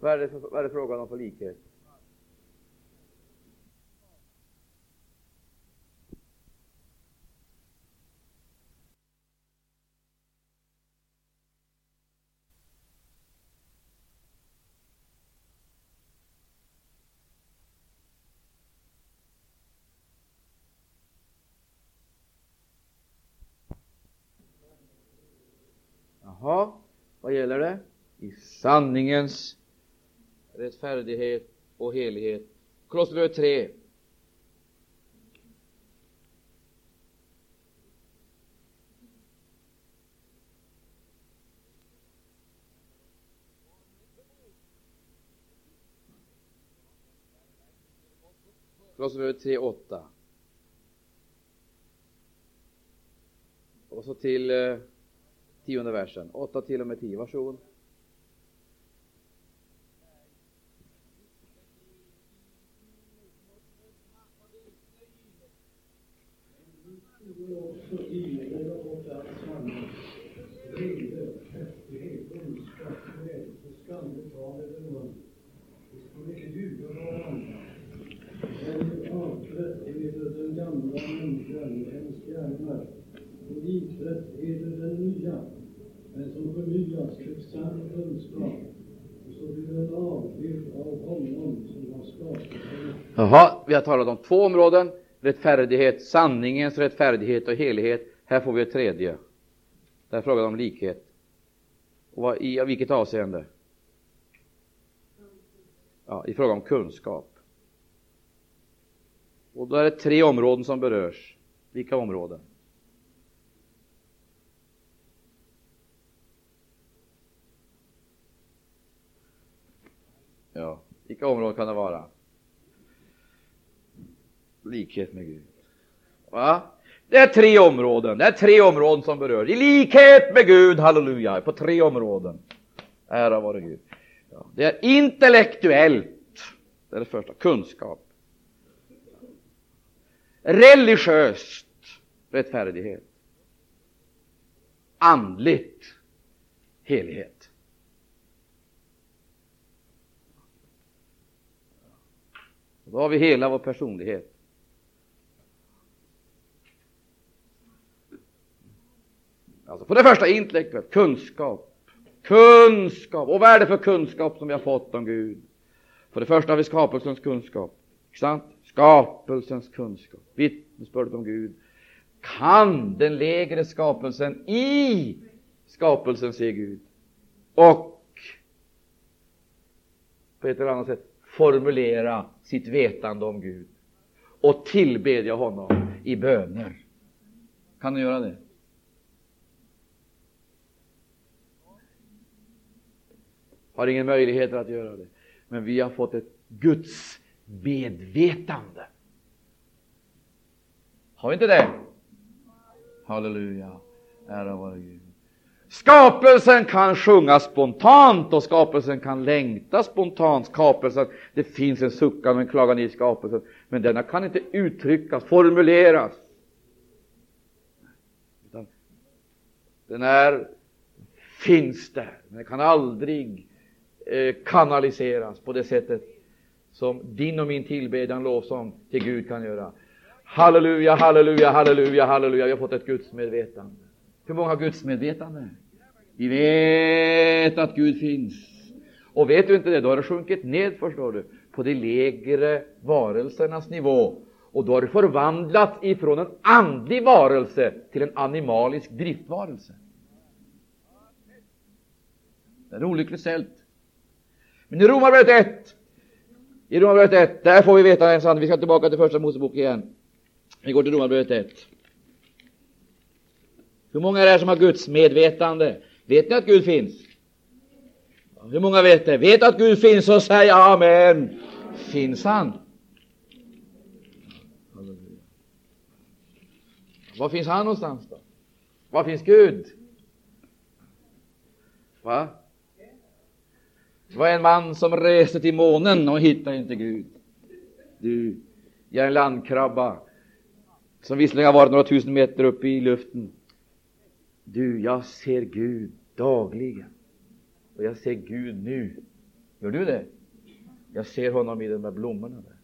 Vad är det, för, vad är det frågan om för likhet? Jaha, vad gäller det? I sanningens rättfärdighet och helighet. Kolosserbrevet 3. Kolosserbrevet 3, 8. Och så till eh, tionde versen. 8 till och med 10. Varsågod. också tidigare och alltsammans. Vrede, häftighet, ondska, glädje, skamligt tal eller mun. Vi skulle inte ljuga varandra. Men avklätt eder den gamla människan med hennes gärningar och är det den nya, men som förnyas till sann kunskap. Och blir en avbild av honom som har skapat henne. Jaha, vi har talat om två områden. Rättfärdighet, sanningens rättfärdighet och helighet. Här får vi ett tredje. Där är de om likhet. Och vad, i vilket avseende? Ja, I fråga om kunskap. Och då är det tre områden som berörs. Vilka områden? Ja, vilka områden kan det vara? Likhet med Gud. Va? Det är tre områden. Det är tre områden som berörs. I likhet med Gud, halleluja, på tre områden. Ära vare Gud. Ja, det är intellektuellt. Det är det första. Kunskap. Religiöst. Rättfärdighet. Andligt. Helighet. Då har vi hela vår personlighet. Alltså för det första intellektuellt, kunskap. Kunskap! Och vad är det för kunskap som vi har fått om Gud? För det första har vi skapelsens kunskap. Sant? Skapelsens kunskap. Vittnesbördet om Gud. Kan den lägre skapelsen i skapelsen se Gud? Och på ett eller annat sätt formulera sitt vetande om Gud och tillbedja honom i böner. Kan du göra det? Har ingen möjlighet att göra det. Men vi har fått ett Guds medvetande. Har vi inte det? Halleluja. Ära vare Gud. Skapelsen kan sjunga spontant och skapelsen kan längta spontant. Skapelsen, det finns en suckan och en klagan i skapelsen, men denna kan inte uttryckas, formuleras. Utan den är, finns där, men den kan aldrig eh, kanaliseras på det sättet som din och min tillbedjan, lovsång till Gud kan göra. Halleluja, halleluja, halleluja, halleluja. Vi har fått ett gudsmedvetande. Hur många gudsmedvetande? Vi vet att Gud finns. Och vet du inte det, då har du sjunkit ned, förstår du, på de lägre varelsernas nivå. Och då har du förvandlats ifrån en andlig varelse till en animalisk driftvarelse. Det är olyckligt ställt. Men i Romarbrevet 1, i Romarbrevet 1, där får vi veta en sanning. Vi ska tillbaka till första Mosebok igen. Vi går till Romarbrevet 1. Hur många är det som har Guds medvetande? Vet ni att Gud finns? Hur många vet det? Vet att Gud finns så säg amen. Finns han? Var finns han någonstans då? Var finns Gud? Va? Det var en man som reste till månen och hittade inte Gud. Du, jag är en landkrabba som visserligen har varit några tusen meter uppe i luften. Du, jag ser Gud dagligen. Och jag ser Gud nu. Gör du det? Jag ser honom i de där blommorna där.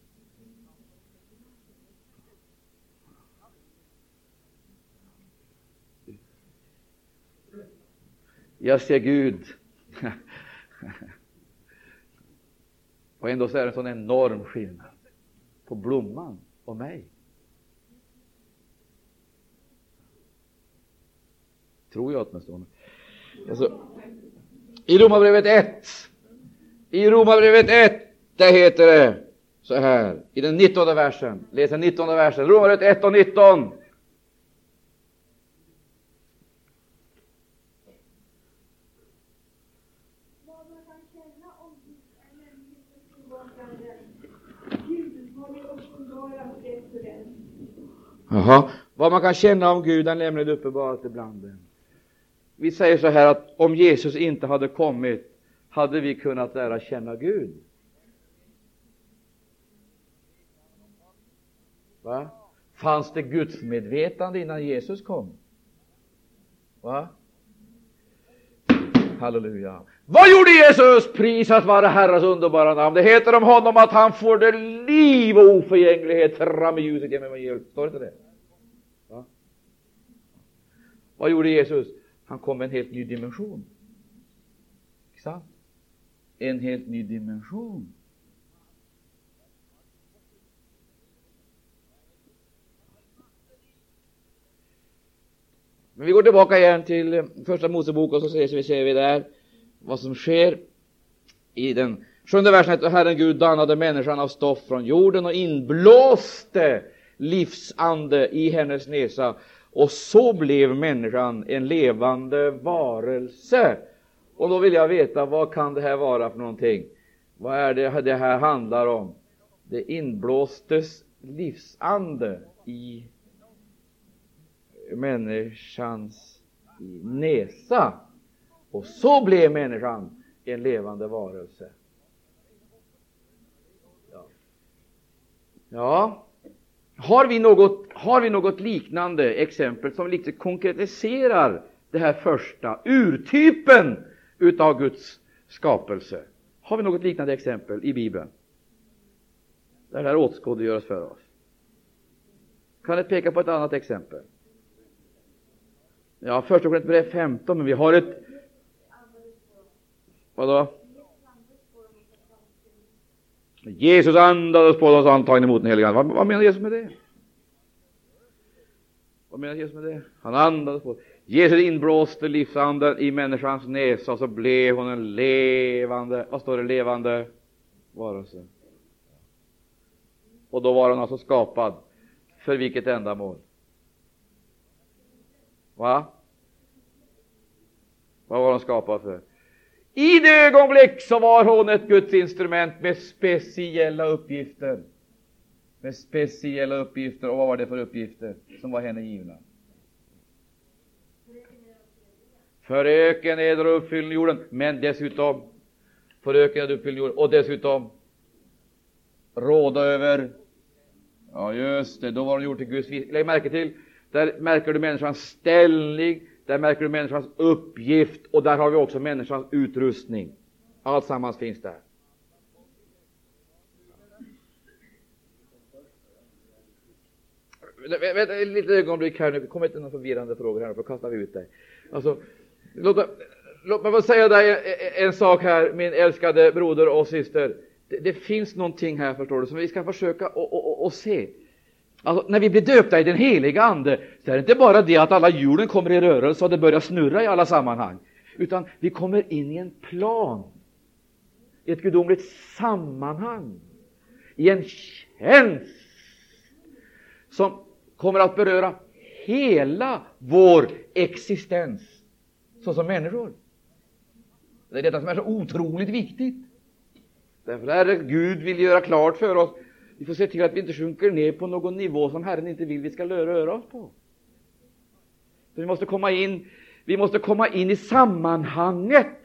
Jag ser Gud. och ändå så är det en sån enorm skillnad på blomman och mig. Tror jag åtminstone. Alltså, I Romarbrevet 1, I Romarbrevet 1, där heter det så här, i den 19 versen. Läs den 19 versen. Romarbrevet 1 och 19. Vad man kan känna om Gud han lämnar det. Jaha. Vad man kan känna om Gud uppenbarat ibland dem. Vi säger så här att om Jesus inte hade kommit hade vi kunnat lära känna Gud. Va? Fanns det gudsmedvetande innan Jesus kom? Va? Halleluja. Vad gjorde Jesus? Prisat vare Herrens underbara namn. Det heter om honom att han får det liv och oförgänglighet fram i ljuset genom evangeliet. Står inte det? Va? Vad gjorde Jesus? Han kom med en helt ny dimension. Inte sant? En helt ny dimension. Men vi går tillbaka igen till eh, första Mosebok och så ser vi, ser vi där vad som sker i den sjunde versen. Herren Gud dannade människan av stoff från jorden och inblåste livsande i hennes näsa och så blev människan en levande varelse. Och då vill jag veta, vad kan det här vara för någonting? Vad är det det här handlar om? Det inblåstes livsande i människans näsa. Och så blev människan en levande varelse. Ja. ja. Har, vi något, har vi något liknande exempel som lite konkretiserar det här första, urtypen utav Guds skapelse? Har vi något liknande exempel i Bibeln? Där det här åskådliggörs för oss. Kan ni peka på ett annat exempel? Ja, första Korinthierbrevet 15, men vi har ett... Vadå? Jesus andades på oss antagning emot den helige Ande. Vad, vad menar Jesus med det? Vad menar Jesus med det? Han andades på Jesus inblåste livsanden i människans näsa och så blev hon en levande, vad står det, levande varelse. Och då var hon alltså skapad. För vilket ändamål? Va? Vad var hon skapad för? I det ögonblick så var hon ett Guds instrument med speciella uppgifter. Med speciella uppgifter. Och vad var det för uppgifter som var henne givna? Föröka, eder och uppfyllning jorden, men dessutom föröka, eder och uppfyllning jorden, och dessutom råda över Ja, just det, då var hon gjord till Guds Lägg märke till, där märker du människans ställning, där märker du människans uppgift och där har vi också människans utrustning. Alltsammans finns där. Vänta ett litet ögonblick här nu, kom inte några förvirrande frågor här, för då kastar vi ut dig. Alltså, låt, låt mig få säga dig en, en sak här, min älskade broder och syster. Det, det, finns någonting här, förstår du, som vi ska försöka att se. Alltså, när vi blir döpta i den heliga Ande, så är det inte bara det att alla hjulen kommer i rörelse och det börjar snurra i alla sammanhang, utan vi kommer in i en plan, i ett gudomligt sammanhang, i en tjänst som kommer att beröra hela vår existens såsom människor. Det är detta som är så otroligt viktigt. Därför är Gud vill göra klart för oss vi får se till att vi inte sjunker ner på någon nivå som Herren inte vill vi ska röra oss på. Så vi måste komma in, vi måste komma in i sammanhanget.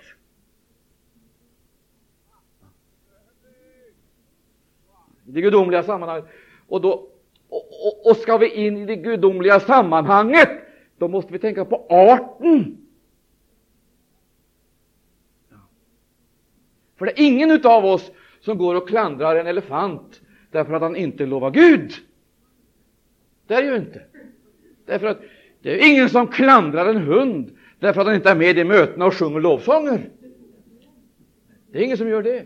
Det gudomliga sammanhanget. Och, då, och, och, och ska vi in i det gudomliga sammanhanget, då måste vi tänka på arten. För det är ingen utav oss som går och klandrar en elefant därför att han inte lovar Gud. Det är ju inte. Därför att det är ingen som klandrar en hund därför att han inte är med i mötena och sjunger lovsånger. Det är ingen som gör det.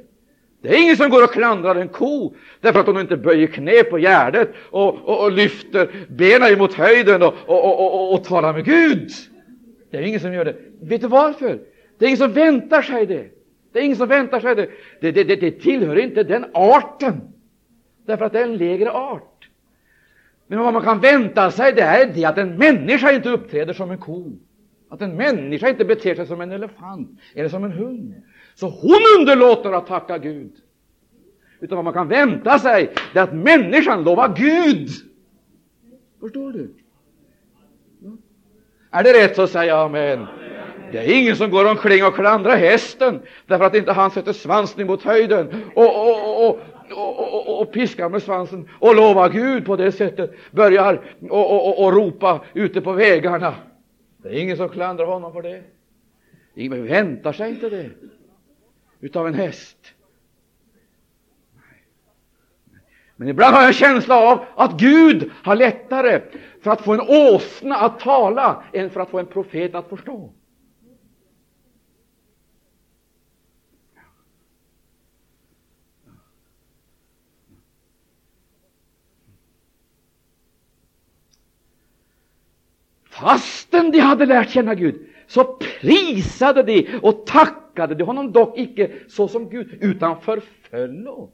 Det är ingen som går och klandrar en ko därför att hon inte böjer knä på gärdet och, och, och lyfter benen emot höjden och, och, och, talar med Gud. Det är ingen som gör det. Vet du varför? Det är ingen som väntar sig det. Det är ingen som väntar sig det. Det, det, det, det tillhör inte den arten, därför att det är en lägre art. Men vad man kan vänta sig det är det att en människa inte uppträder som en ko, att en människa inte beter sig som en elefant eller som en hund. Så hon underlåter att tacka Gud. Utan vad man kan vänta sig det är att människan lovar Gud. Förstår du? Är det rätt så säga amen? Det är ingen som går omkring och klandrar hästen därför att inte han sätter svansen mot höjden och, och, och, och, och, piskar med svansen och lovar Gud på det sättet, börjar och, och, och, ropa ute på vägarna. Det är ingen som klandrar honom för det. Ingen väntar sig inte det utav en häst. Men ibland har jag en känsla av att Gud har lättare för att få en åsna att tala än för att få en profet att förstå. Fastän de hade lärt känna Gud, så prisade de och tackade de honom dock icke så som Gud, utan förföllo.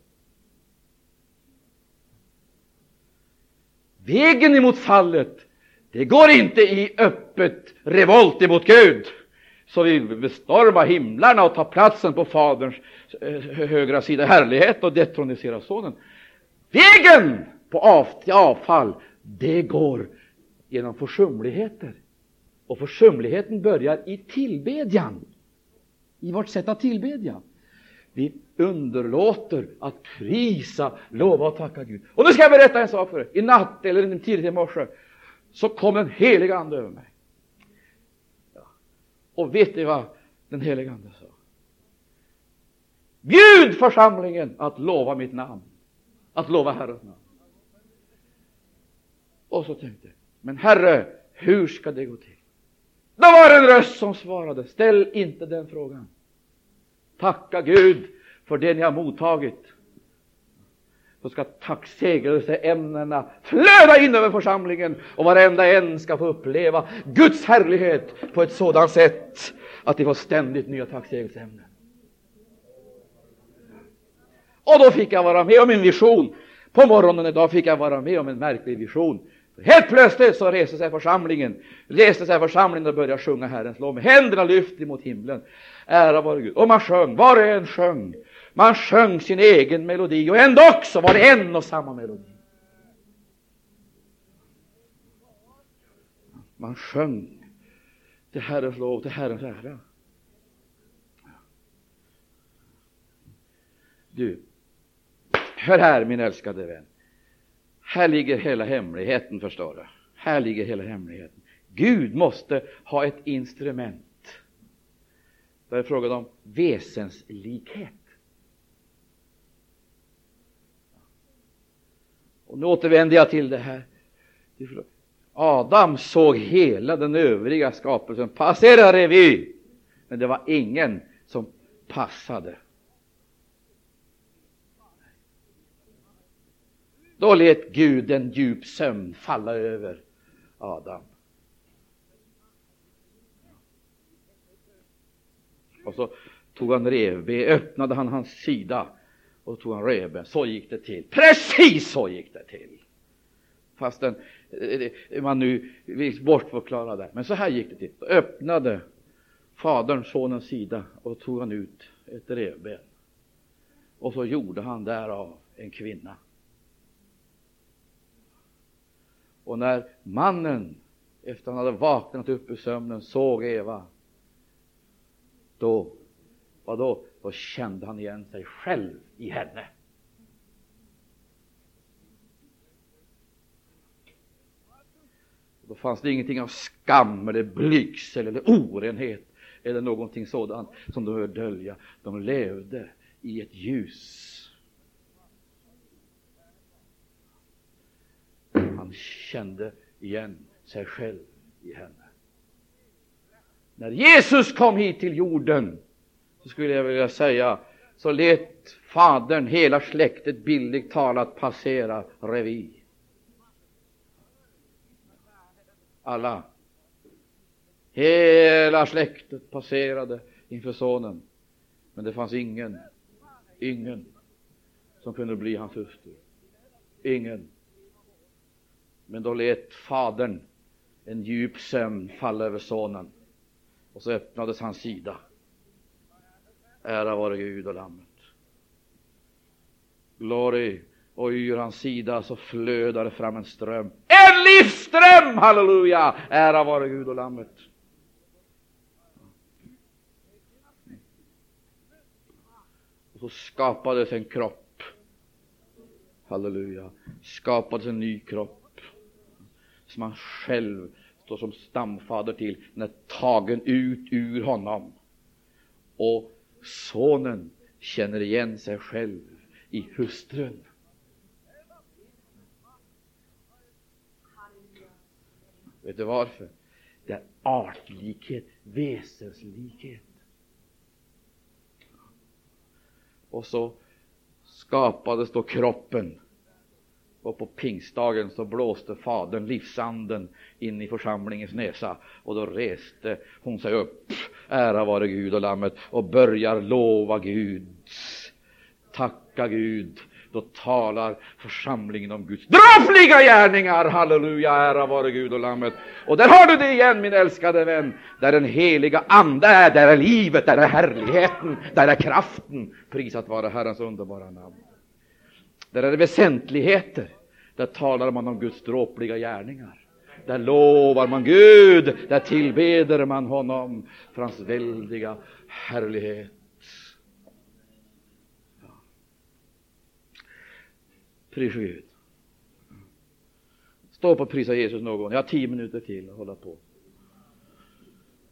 Vägen emot fallet, det går inte i öppet revolt emot Gud, så vi bestorma himlarna och ta platsen på Faderns eh, högra sida härlighet och detronisera Sonen. Vägen på till avfall, det går genom försumligheter. Och försumligheten börjar i tillbedjan, i vårt sätt att tillbedja. Vi underlåter att prisa, lova och tacka Gud. Och nu ska jag berätta en sak för er. I natt eller tidigt i morse så kom den heliga Ande över mig. Ja. Och vet ni vad den heliga Ande sa? Bjud församlingen att lova mitt namn, att lova Herrens namn. Och så tänkte jag, men Herre, hur ska det gå till? Då var en röst som svarade, ställ inte den frågan. Tacka Gud för det ni har mottagit. Så ska tacksägelseämnena flöda in över församlingen och varenda en ska få uppleva Guds härlighet på ett sådant sätt att de får ständigt nya tacksägelseämnen. Och då fick jag vara med om en vision. På morgonen idag fick jag vara med om en märklig vision. Helt plötsligt så reste sig församlingen, reste sig församlingen och började sjunga Herrens lov med händerna lyfte mot himlen. Ära vare Gud. Och man sjöng, var och en sjöng. Man sjöng sin egen melodi och ändå också var det en och samma melodi. Man sjöng till Herrens lov, till Herrens ära. Du, hör här min älskade vän. Här ligger hela hemligheten, förstår du. Här ligger hela hemligheten. Gud måste ha ett instrument. Det är frågan om väsenslikhet. Och nu återvänder jag till det här. Adam såg hela den övriga skapelsen passera revy, men det var ingen som passade. Då lät Gud en djup sömn falla över Adam. Och så tog han revben, öppnade han hans sida och tog han revben. Så gick det till. Precis så gick det till. Fastän eh, eh, man nu vill bortförklara det. Men så här gick det till. Då öppnade fadern sonens sida och tog han ut ett revben. Och så gjorde han därav en kvinna. Och när mannen, efter han hade vaknat upp ur sömnen, såg Eva, då, vadå, då? Då kände han igen sig själv i henne. Då fanns det ingenting av skam eller blygsel eller orenhet eller någonting sådant som de behövde dölja. De levde i ett ljus. Han kände igen sig själv i henne. När Jesus kom hit till jorden, så skulle jag vilja säga, så lät Fadern hela släktet bildligt talat passera revy. Alla. Hela släktet passerade inför Sonen. Men det fanns ingen, ingen som kunde bli hans hustru. Ingen. Men då lät fadern en djup sömn falla över sonen och så öppnades hans sida. Ära vare Gud och Lammet. Glory. Och ur hans sida så flödade fram en ström. En livsström! Halleluja! Ära vare Gud och Lammet. Och så skapades en kropp. Halleluja. Skapades en ny kropp. Som han själv står som stamfader till. Den är tagen ut ur honom. Och sonen känner igen sig själv i hustrun. Vet du varför? Det är artlikhet, väsenslikhet. Och så skapades då kroppen. Och på pingstdagen så blåste Fadern livsanden in i församlingens näsa. Och då reste hon sig upp, ära vare Gud och Lammet, och börjar lova Gud, tacka Gud. Då talar församlingen om Guds dråpliga gärningar, halleluja, ära vare Gud och Lammet. Och där har du det igen, min älskade vän, där den heliga Ande är, där är livet, där är härligheten, där är kraften, prisat vare Herrens underbara namn. Där är det väsentligheter. Där talar man om Guds dråpliga gärningar. Där lovar man Gud, där tillbeder man honom för hans väldiga härlighet. Pris Gud. Stå upp och prisa Jesus någon. Jag har tio minuter till att hålla på.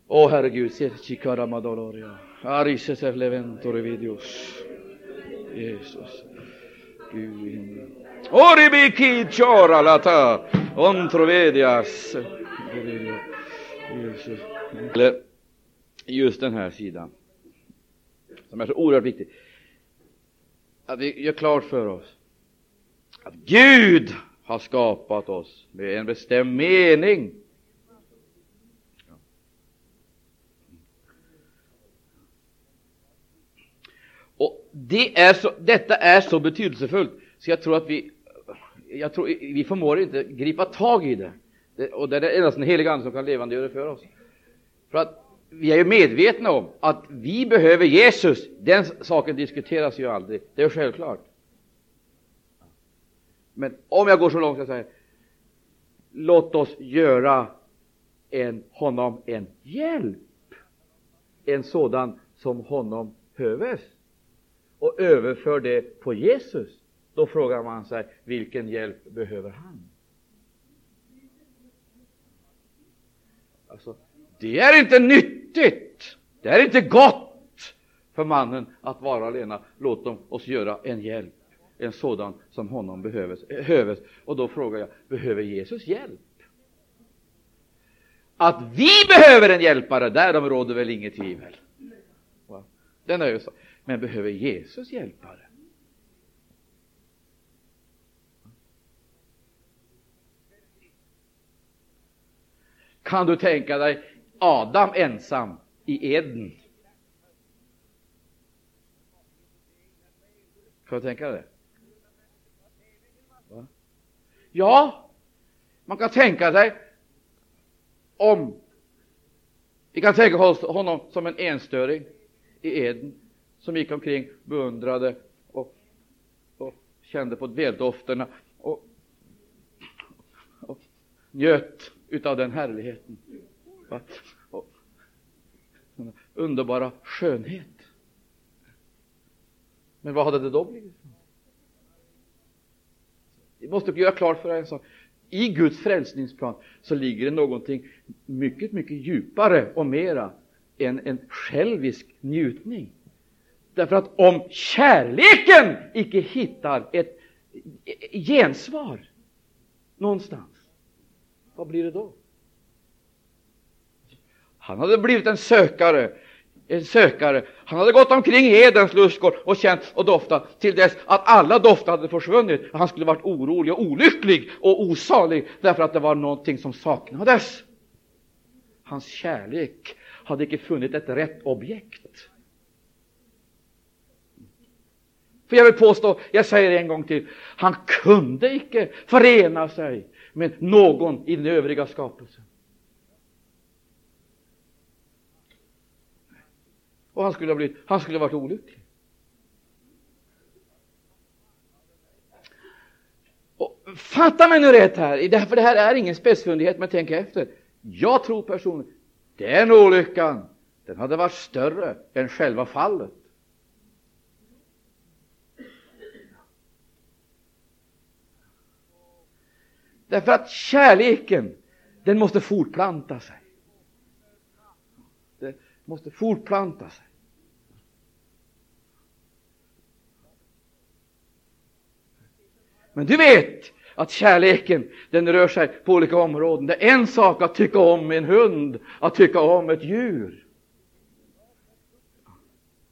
Åh Herregud, se chikara madoloria. Arises evleventor videos. Jesus. Mm. Gud. Oribiki chora. Ontrovedias. Eller just den här sidan. Som är så oerhört viktig. Att vi gör klart för oss att Gud har skapat oss med en bestämd mening. Och det är så, detta är så betydelsefullt så jag tror att vi, jag tror, vi förmår inte gripa tag i det. det och det är endast den heliga Ande som kan levandegöra det för oss. För att vi är ju medvetna om att vi behöver Jesus. Den saken diskuteras ju aldrig. Det är självklart. Men om jag går så långt att jag säger låt oss göra en, honom en hjälp, en sådan som honom höves och överför det på Jesus. Då frågar man sig vilken hjälp behöver han? Alltså, det är inte nyttigt, det är inte gott för mannen att vara alena. Låt dem oss göra en hjälp en sådan som honom behövs. Och då frågar jag, behöver Jesus hjälp? Att vi behöver en hjälpare, därom råder väl inget tvivel. Den är ju så. Men behöver Jesus hjälpare? Kan du tänka dig Adam ensam i Eden? Kan du tänka dig det? Ja, man kan tänka sig om vi kan tänka oss honom som en enstöring i Eden som gick omkring, beundrade och, och kände på väldofterna och, och njöt utav den härligheten. Och, den underbara skönhet. Men vad hade det då blivit? Vi måste göra klart för en sak. I Guds frälsningsplan så ligger det någonting mycket, mycket djupare och mera än en självisk njutning. Därför att om kärleken icke hittar ett gensvar någonstans, vad blir det då? Han hade blivit en sökare en sökare. Han hade gått omkring i Edens lustgård och känt och doftat till dess att alla dofter hade försvunnit. Han skulle varit orolig och olycklig och osalig därför att det var någonting som saknades. Hans kärlek hade icke funnit ett rätt objekt. För jag vill påstå, jag säger det en gång till, han kunde icke förena sig med någon i den övriga skapelsen. Och han skulle ha blivit, han skulle ha varit olycklig. Och fatta mig nu rätt här, för det här är ingen spetsfundighet, men tänk efter. Jag tror personligen, den olyckan, den hade varit större än själva fallet. Därför att kärleken, den måste fortplanta sig. Den måste fortplanta sig. Men du vet att kärleken, den rör sig på olika områden. Det är en sak att tycka om en hund, att tycka om ett djur.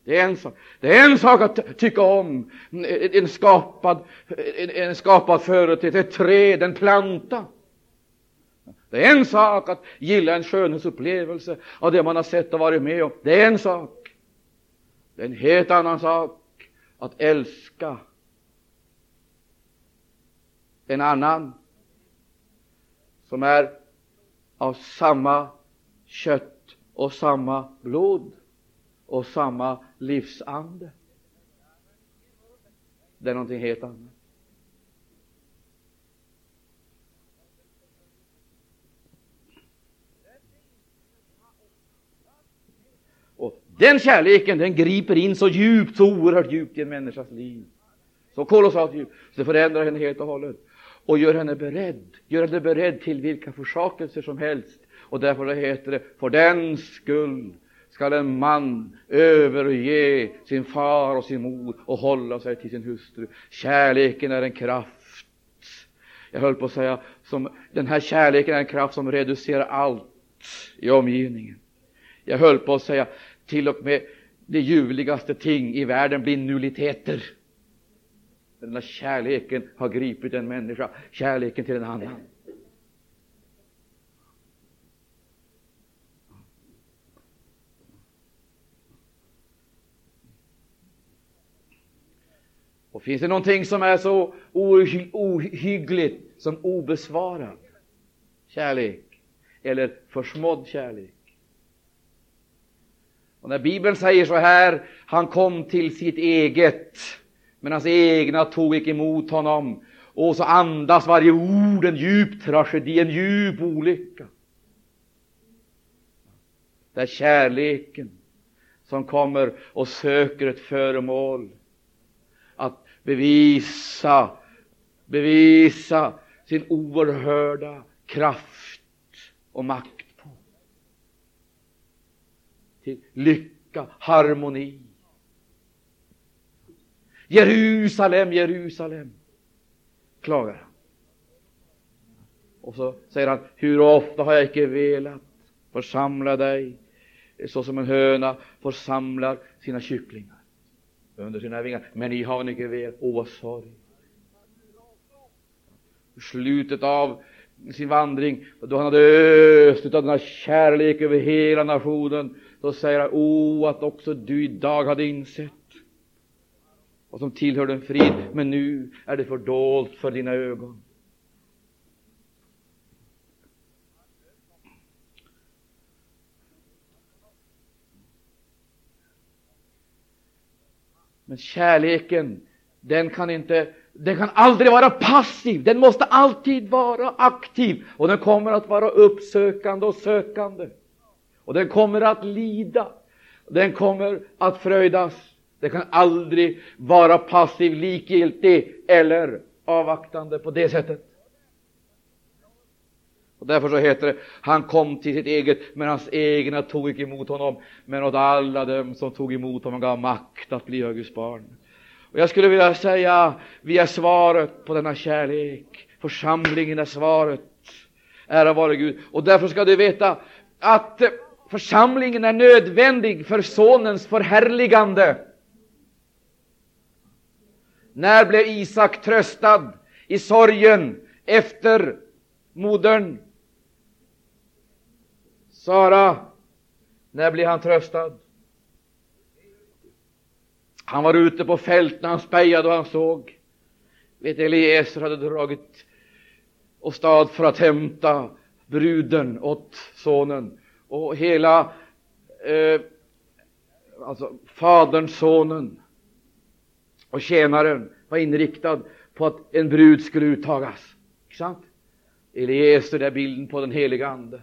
Det är en sak, det är en sak att tycka om en skapad, en, en skapad företeelse, ett träd, en planta. Det är en sak att gilla en skönhetsupplevelse av det man har sett och varit med om. Det är en sak. Det är en helt annan sak att älska en annan som är av samma kött och samma blod och samma livsande. Det är någonting helt annat. Och den kärleken den griper in så djupt, så oerhört djupt i en människas liv. Så kolossalt djupt, så det förändrar henne helt och hållet och gör henne beredd, gör henne beredd till vilka försakelser som helst. Och därför heter det, för den skull skall en man överge sin far och sin mor och hålla sig till sin hustru. Kärleken är en kraft. Jag höll på att säga, som, den här kärleken är en kraft som reducerar allt i omgivningen. Jag höll på att säga, till och med de ljuvligaste ting i världen blir nulliteter. Den här kärleken har gripit en människa, kärleken till en annan. Och finns det någonting som är så ohy ohyggligt som obesvarad kärlek eller försmådd kärlek? Och när Bibeln säger så här, han kom till sitt eget, men hans egna tog icke emot honom. Och så andas varje ord en djup tragedi, en djup olycka. Det är kärleken som kommer och söker ett föremål bevisa, bevisa sin oerhörda kraft och makt på. Till lycka, harmoni. Jerusalem, Jerusalem, klagar han. Och så säger han, hur ofta har jag icke velat församla dig så som en höna församlar sina kycklingar under sina vingar. Men ni har icke väl, Åh, vad sorg. Slutet av sin vandring, då han hade öst av denna kärlek över hela nationen, då säger han, o, att också du idag hade insett vad som tillhörde en frid, men nu är det fördolt för dina ögon. Men kärleken, den kan inte den kan aldrig vara passiv, den måste alltid vara aktiv och den kommer att vara uppsökande och sökande. Och den kommer att lida, den kommer att fröjdas. Den kan aldrig vara passiv, likgiltig eller avvaktande på det sättet. Och därför så heter det, han kom till sitt eget, men hans egna tog icke emot honom. Men åt alla dem som tog emot honom gav makt att bli Guds barn. Och jag skulle vilja säga, vi är svaret på denna kärlek. Församlingen är svaret. Ära vare Gud. Och därför ska du veta att församlingen är nödvändig för Sonens förhärligande. När blev Isak tröstad i sorgen efter modern? Sara, när blev han tröstad? Han var ute på fält när han spejade och han såg. Vet Eliezer hade dragit och stad för att hämta bruden åt sonen. Och hela eh, alltså fadern, sonen och tjänaren var inriktad på att en brud skulle uttagas. Inte sant? Eliezer är bilden på den heliga Ande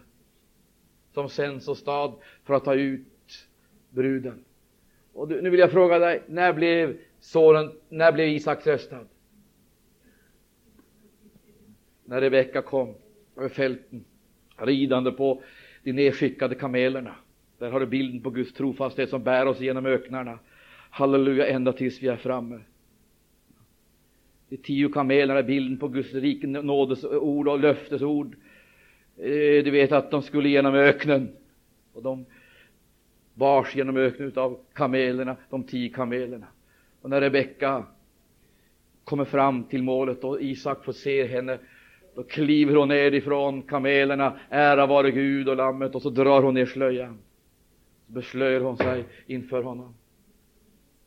som sänds åstad för att ta ut bruden. Och nu vill jag fråga dig, när blev sonen, när blev Isak tröstad? När Rebecka kom över fälten, ridande på de nedskickade kamelerna. Där har du bilden på Guds trofasthet som bär oss genom öknarna. Halleluja, ända tills vi är framme. De tio kamelerna är bilden på Guds rike nådesord och löftesord. Eh, du vet att de skulle genom öknen och de bars genom öknen av kamelerna, de tio kamelerna. Och när Rebecka kommer fram till målet och Isak får se henne, då kliver hon ner ifrån kamelerna, ära vare Gud och lammet, och så drar hon ner slöjan. Så beslöjar hon sig inför honom,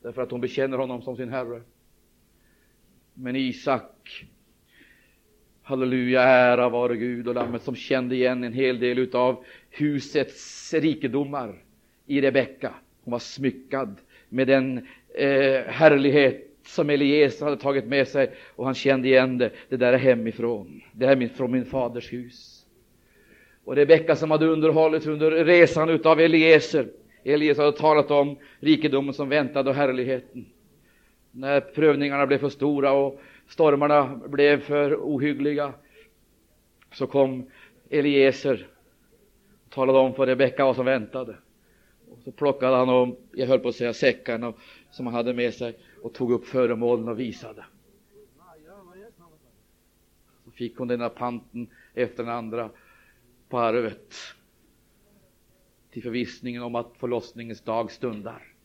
därför att hon bekänner honom som sin Herre. Men Isak, halleluja, ära vare Gud och lammet, som kände igen en hel del utav husets rikedomar i Rebecka. Hon var smyckad med den eh, härlighet som Eliezer hade tagit med sig och han kände igen det. Det där är hemifrån. Det är från min faders hus. Och Rebecka som hade underhållit under resan utav Eliezer. Eliezer hade talat om rikedomen som väntade och härligheten. När prövningarna blev för stora och stormarna blev för ohyggliga så kom Eliezer och talade om för Rebecka vad som väntade. Och så plockade han om, jag höll på att säga säckarna som han hade med sig och tog upp föremålen och visade. Så fick hon den ena panten efter den andra på arvet till förvissningen om att förlossningens dag stundar.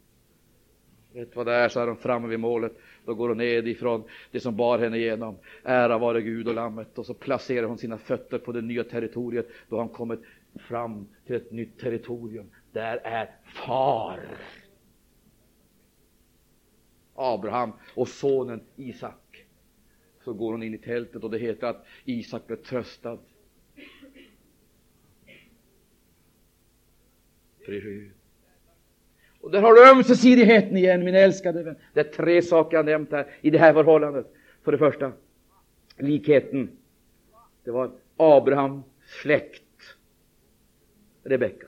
Rätt vad det är, så är hon framme vid målet. Då går hon ned ifrån det som bar henne igenom. Ära vare Gud och Lammet. Och så placerar hon sina fötter på det nya territoriet. Då har hon kommit fram till ett nytt territorium. Där är far. Abraham och sonen Isak. Så går hon in i tältet och det heter att Isak blev tröstad. Och där har du ömsesidigheten igen, min älskade vän. Det är tre saker jag nämnt här i det här förhållandet. För det första, likheten. Det var Abrahams släkt, Rebecka.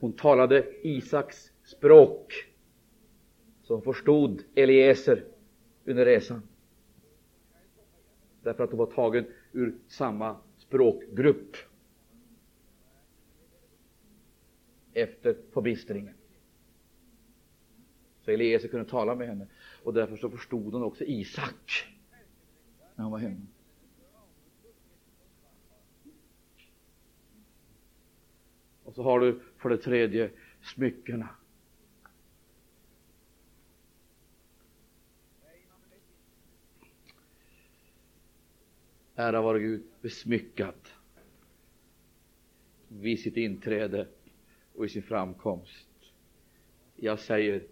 Hon talade Isaks språk, som förstod Eliezer under resan. Därför att hon var tagen ur samma språkgrupp efter förbistringen. Så Eliese kunde tala med henne och därför så förstod hon också Isak när han var hemma. Och så har du för det tredje smyckena. Ära vare Gud, besmyckat vid sitt inträde och i sin framkomst. Jag säger,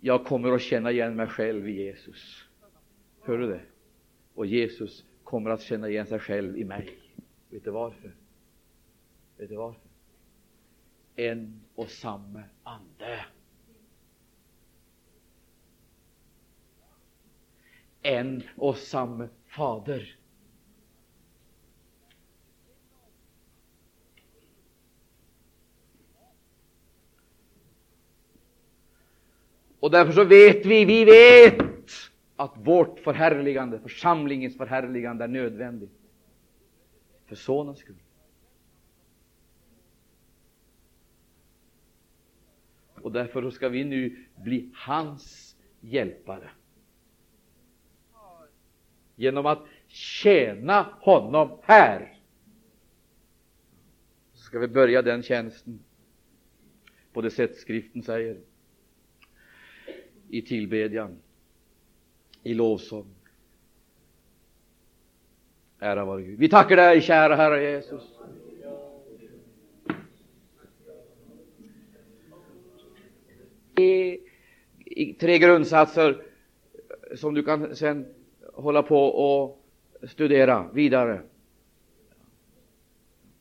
jag kommer att känna igen mig själv i Jesus. Hör du det? Och Jesus kommer att känna igen sig själv i mig. Vet du varför? Vet du varför? En och samma ande. En och samma fader. Och därför så vet vi, vi vet att vårt förhärligande, församlingens förhärligande är nödvändigt. För Sonens skull. Och därför ska vi nu bli hans hjälpare. Genom att tjäna honom här. Så ska vi börja den tjänsten på det sätt skriften säger. I tillbedjan, i lovsång. Ära vare Gud. Vi tackar dig, kära Herre Jesus. tre, tre grundsatser som du kan sen hålla på och studera vidare.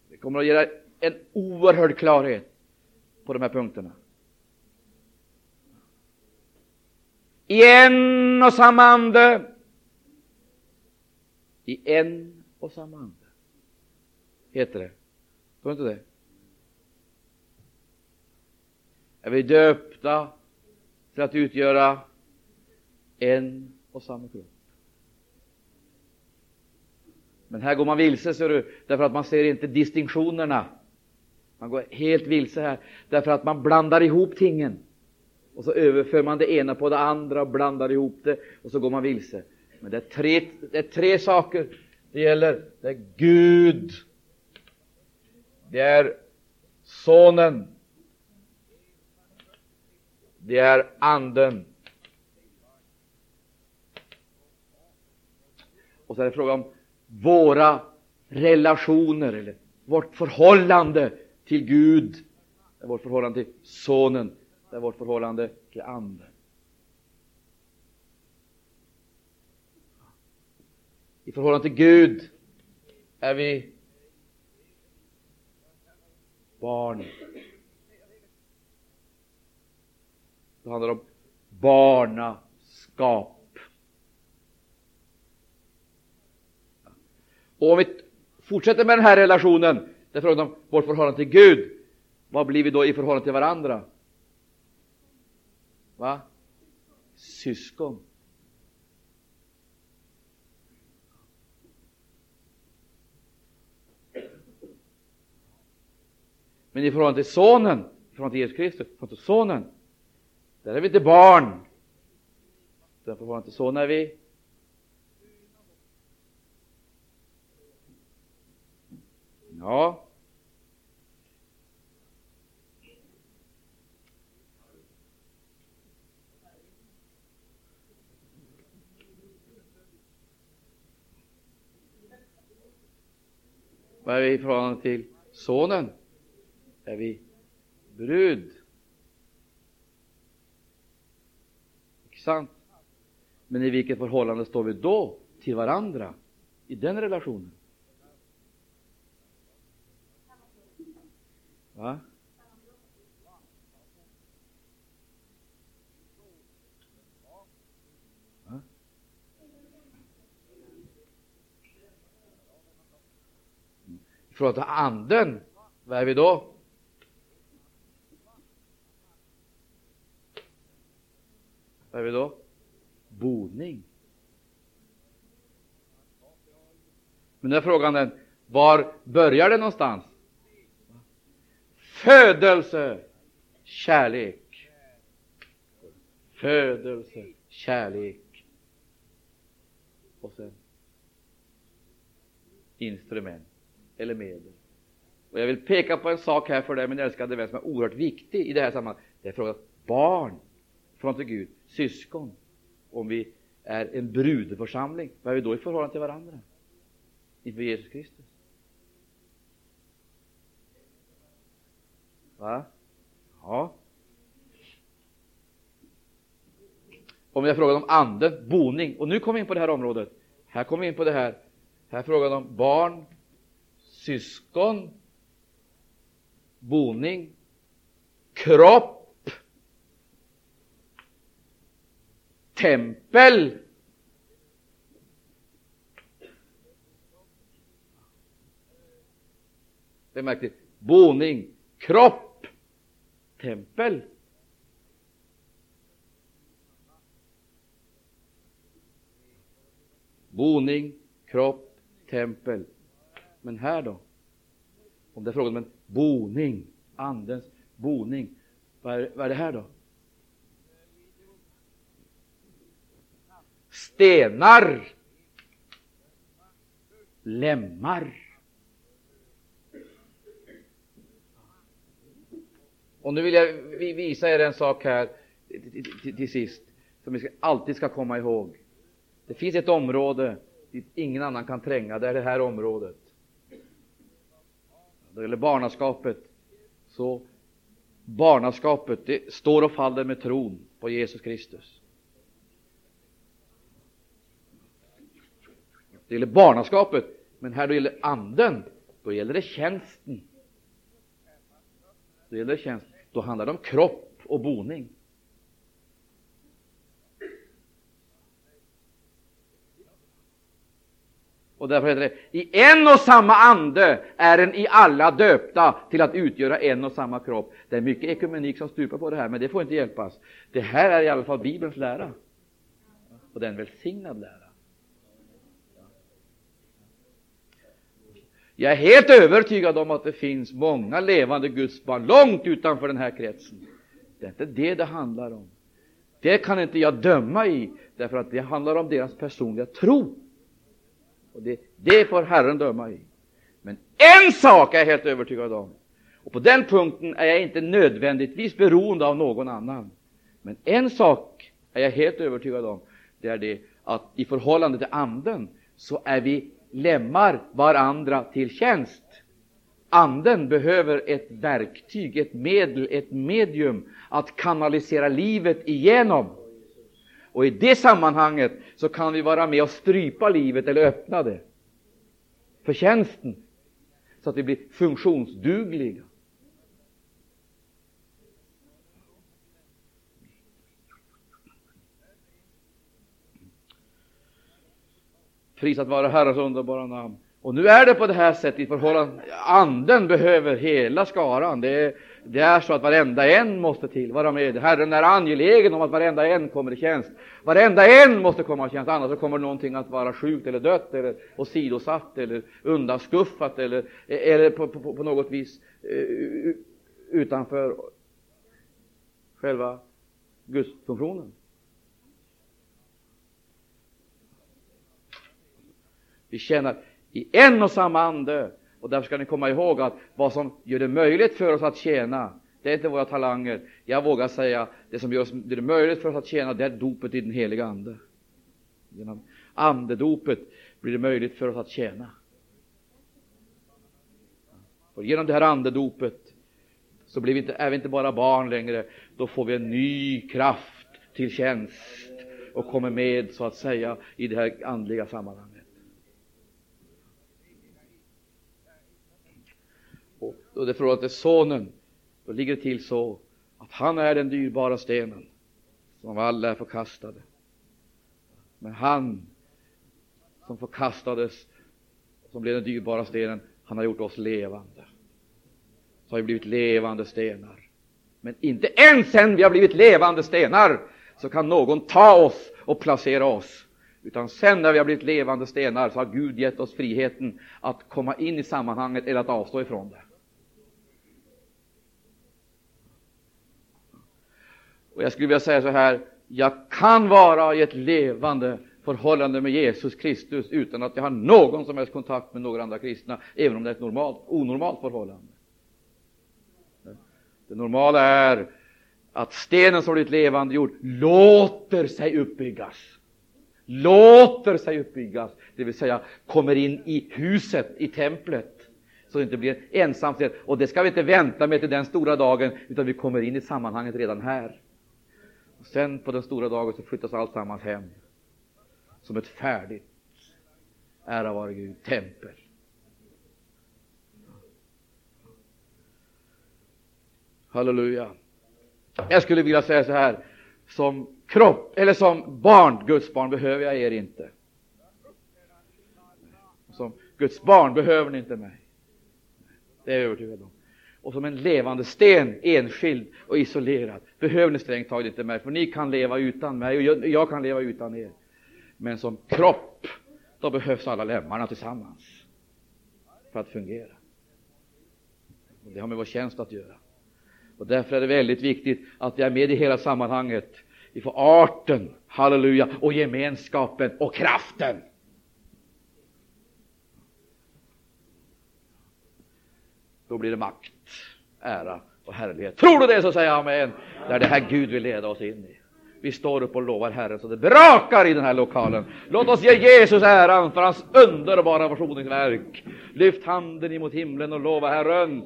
Det kommer att ge dig en oerhörd klarhet på de här punkterna. I en och samma ande. I en och samma ande. Heter det. Står inte det? Är vi döpta till att utgöra en och samma kropp? Men här går man vilse, ser du, därför att man ser inte distinktionerna. Man går helt vilse här, därför att man blandar ihop tingen. Och så överför man det ena på det andra och blandar ihop det, och så går man vilse. Men det är tre, det är tre saker det gäller. Det är Gud, det är Sonen, det är Anden. Och så är det fråga om våra relationer, eller vårt förhållande till Gud, vårt förhållande till Sonen, det är vårt förhållande till Anden. I förhållande till Gud är vi barn. Det handlar om barnaskap. Och om vi fortsätter med den här relationen, det är frågan om vårt förhållande till Gud, vad blir vi då i förhållande till varandra? Va? Syskon. Men i förhållande till Sonen, i förhållande till Jesus Kristus, i förhållande till Sonen, där är vi inte barn. Utan i förhållande till Sonen är vi Ja. Vad är vi i förhållande till Sonen? Är vi brud? Sant? Men i vilket förhållande står vi då till varandra i den relationen? Va? I förhållande till anden, vad är vi då? Vad är vi då? Boning. Men den är frågan den, var börjar det någonstans? Födelse, kärlek. Födelse, kärlek. Och sen instrument eller medel. Och jag vill peka på en sak här för dig, min älskade vän, som är oerhört viktig i det här sammanhanget. Det är frågan barn från till Gud, syskon. Om vi är en brudförsamling, vad är vi då i förhållande till varandra? Inför Jesus Kristus. Va? Ja. Om jag frågar om anden, boning, och nu kommer vi in på det här området. Här kommer vi in på det här. Här är frågan om barn, syskon, boning, kropp, tempel. Det är märkligt. Boning, kropp, tempel. Boning, kropp, tempel. Men här då? Om det är frågan om en boning, Andens boning, vad är, vad är det här då? Stenar, lemmar. Och nu vill jag visa er en sak här till, till sist, som vi alltid ska komma ihåg. Det finns ett område dit ingen annan kan tränga, det är det här området. När det gäller barnaskapet så Barnaskapet, det står och faller med tron på Jesus Kristus. Det gäller barnaskapet, men här då gäller anden, då gäller det tjänsten. Då gäller det tjänst. Då handlar det om kropp och boning. Och därför heter det, i en och samma ande är en i alla döpta till att utgöra en och samma kropp. Det är mycket ekumenik som stupar på det här, men det får inte hjälpas. Det här är i alla fall Bibelns lära. Och det är en välsignad lära. Jag är helt övertygad om att det finns många levande Guds barn långt utanför den här kretsen. Det är inte det det handlar om. Det kan inte jag döma i, därför att det handlar om deras personliga tro. Och det, det får Herren döma i. Men en sak är jag helt övertygad om, och på den punkten är jag inte nödvändigtvis beroende av någon annan. Men en sak är jag helt övertygad om, det är det att i förhållande till Anden så är vi lämmar varandra till tjänst. Anden behöver ett verktyg, ett medel, ett medium att kanalisera livet igenom. Och i det sammanhanget så kan vi vara med och strypa livet eller öppna det för tjänsten så att vi blir funktionsdugliga. Prisat vara Herrens underbara namn. Och nu är det på det här sättet i förhållande. Anden behöver hela skaran. Det är, det är så att varenda en måste till, vara med. Herren är angelägen om att varenda en kommer i tjänst. Varenda en måste komma i tjänst, annars så kommer någonting att vara sjukt eller dött eller åsidosatt eller undanskuffat eller, eller på, på, på något vis eh, utanför själva gudsfunktionen. Vi känner i en och samma ande. Och därför ska ni komma ihåg att vad som gör det möjligt för oss att tjäna, det är inte våra talanger. Jag vågar säga, det som gör det möjligt för oss att tjäna, det är dopet i den heliga Ande. Genom andedopet blir det möjligt för oss att tjäna. Och genom det här andedopet så blir vi inte, är vi inte bara barn längre, då får vi en ny kraft till tjänst och kommer med, så att säga, i det här andliga sammanhanget. Då det förhållandet till sonen, då ligger det till så att han är den dyrbara stenen som av alla är förkastade. Men han som förkastades, som blev den dyrbara stenen, han har gjort oss levande. Så har vi blivit levande stenar. Men inte ens sen vi har blivit levande stenar så kan någon ta oss och placera oss. Utan sen när vi har blivit levande stenar så har Gud gett oss friheten att komma in i sammanhanget eller att avstå ifrån det. Och jag skulle vilja säga så här, jag kan vara i ett levande förhållande med Jesus Kristus utan att jag har någon som helst kontakt med några andra kristna, även om det är ett normalt, onormalt förhållande. Det normala är att stenen som blivit levande jord låter sig uppbyggas. Låter sig uppbyggas, det vill säga kommer in i huset, i templet, så det inte blir ensamt. Och det ska vi inte vänta med till den stora dagen, utan vi kommer in i sammanhanget redan här. Sen på den stora dagen så flyttas allt sammans hem som ett färdigt, ära vare Gud, tempel. Halleluja. Jag skulle vilja säga så här, som kropp, eller som barn, Guds barn, behöver jag er inte. Som Guds barn behöver ni inte mig. Det är jag övertygad om och som en levande sten, enskild och isolerad. Behöver ni strängt taget inte mig, för ni kan leva utan mig och jag, kan leva utan er. Men som kropp, då behövs alla lemmarna tillsammans för att fungera. Och det har med vår tjänst att göra. Och därför är det väldigt viktigt att vi är med i hela sammanhanget. Vi får arten, halleluja, och gemenskapen och kraften. Då blir det makt ära och härlighet. Tror du det så säg amen. Det är det här Gud vill leda oss in i. Vi står upp och lovar Herren så det brakar i den här lokalen. Låt oss ge Jesus äran för hans underbara försoningsverk. Lyft handen emot himlen och lova Herren.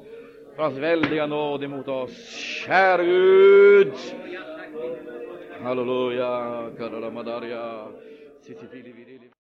för hans väldiga nåd emot oss. Käre Gud! Halleluja,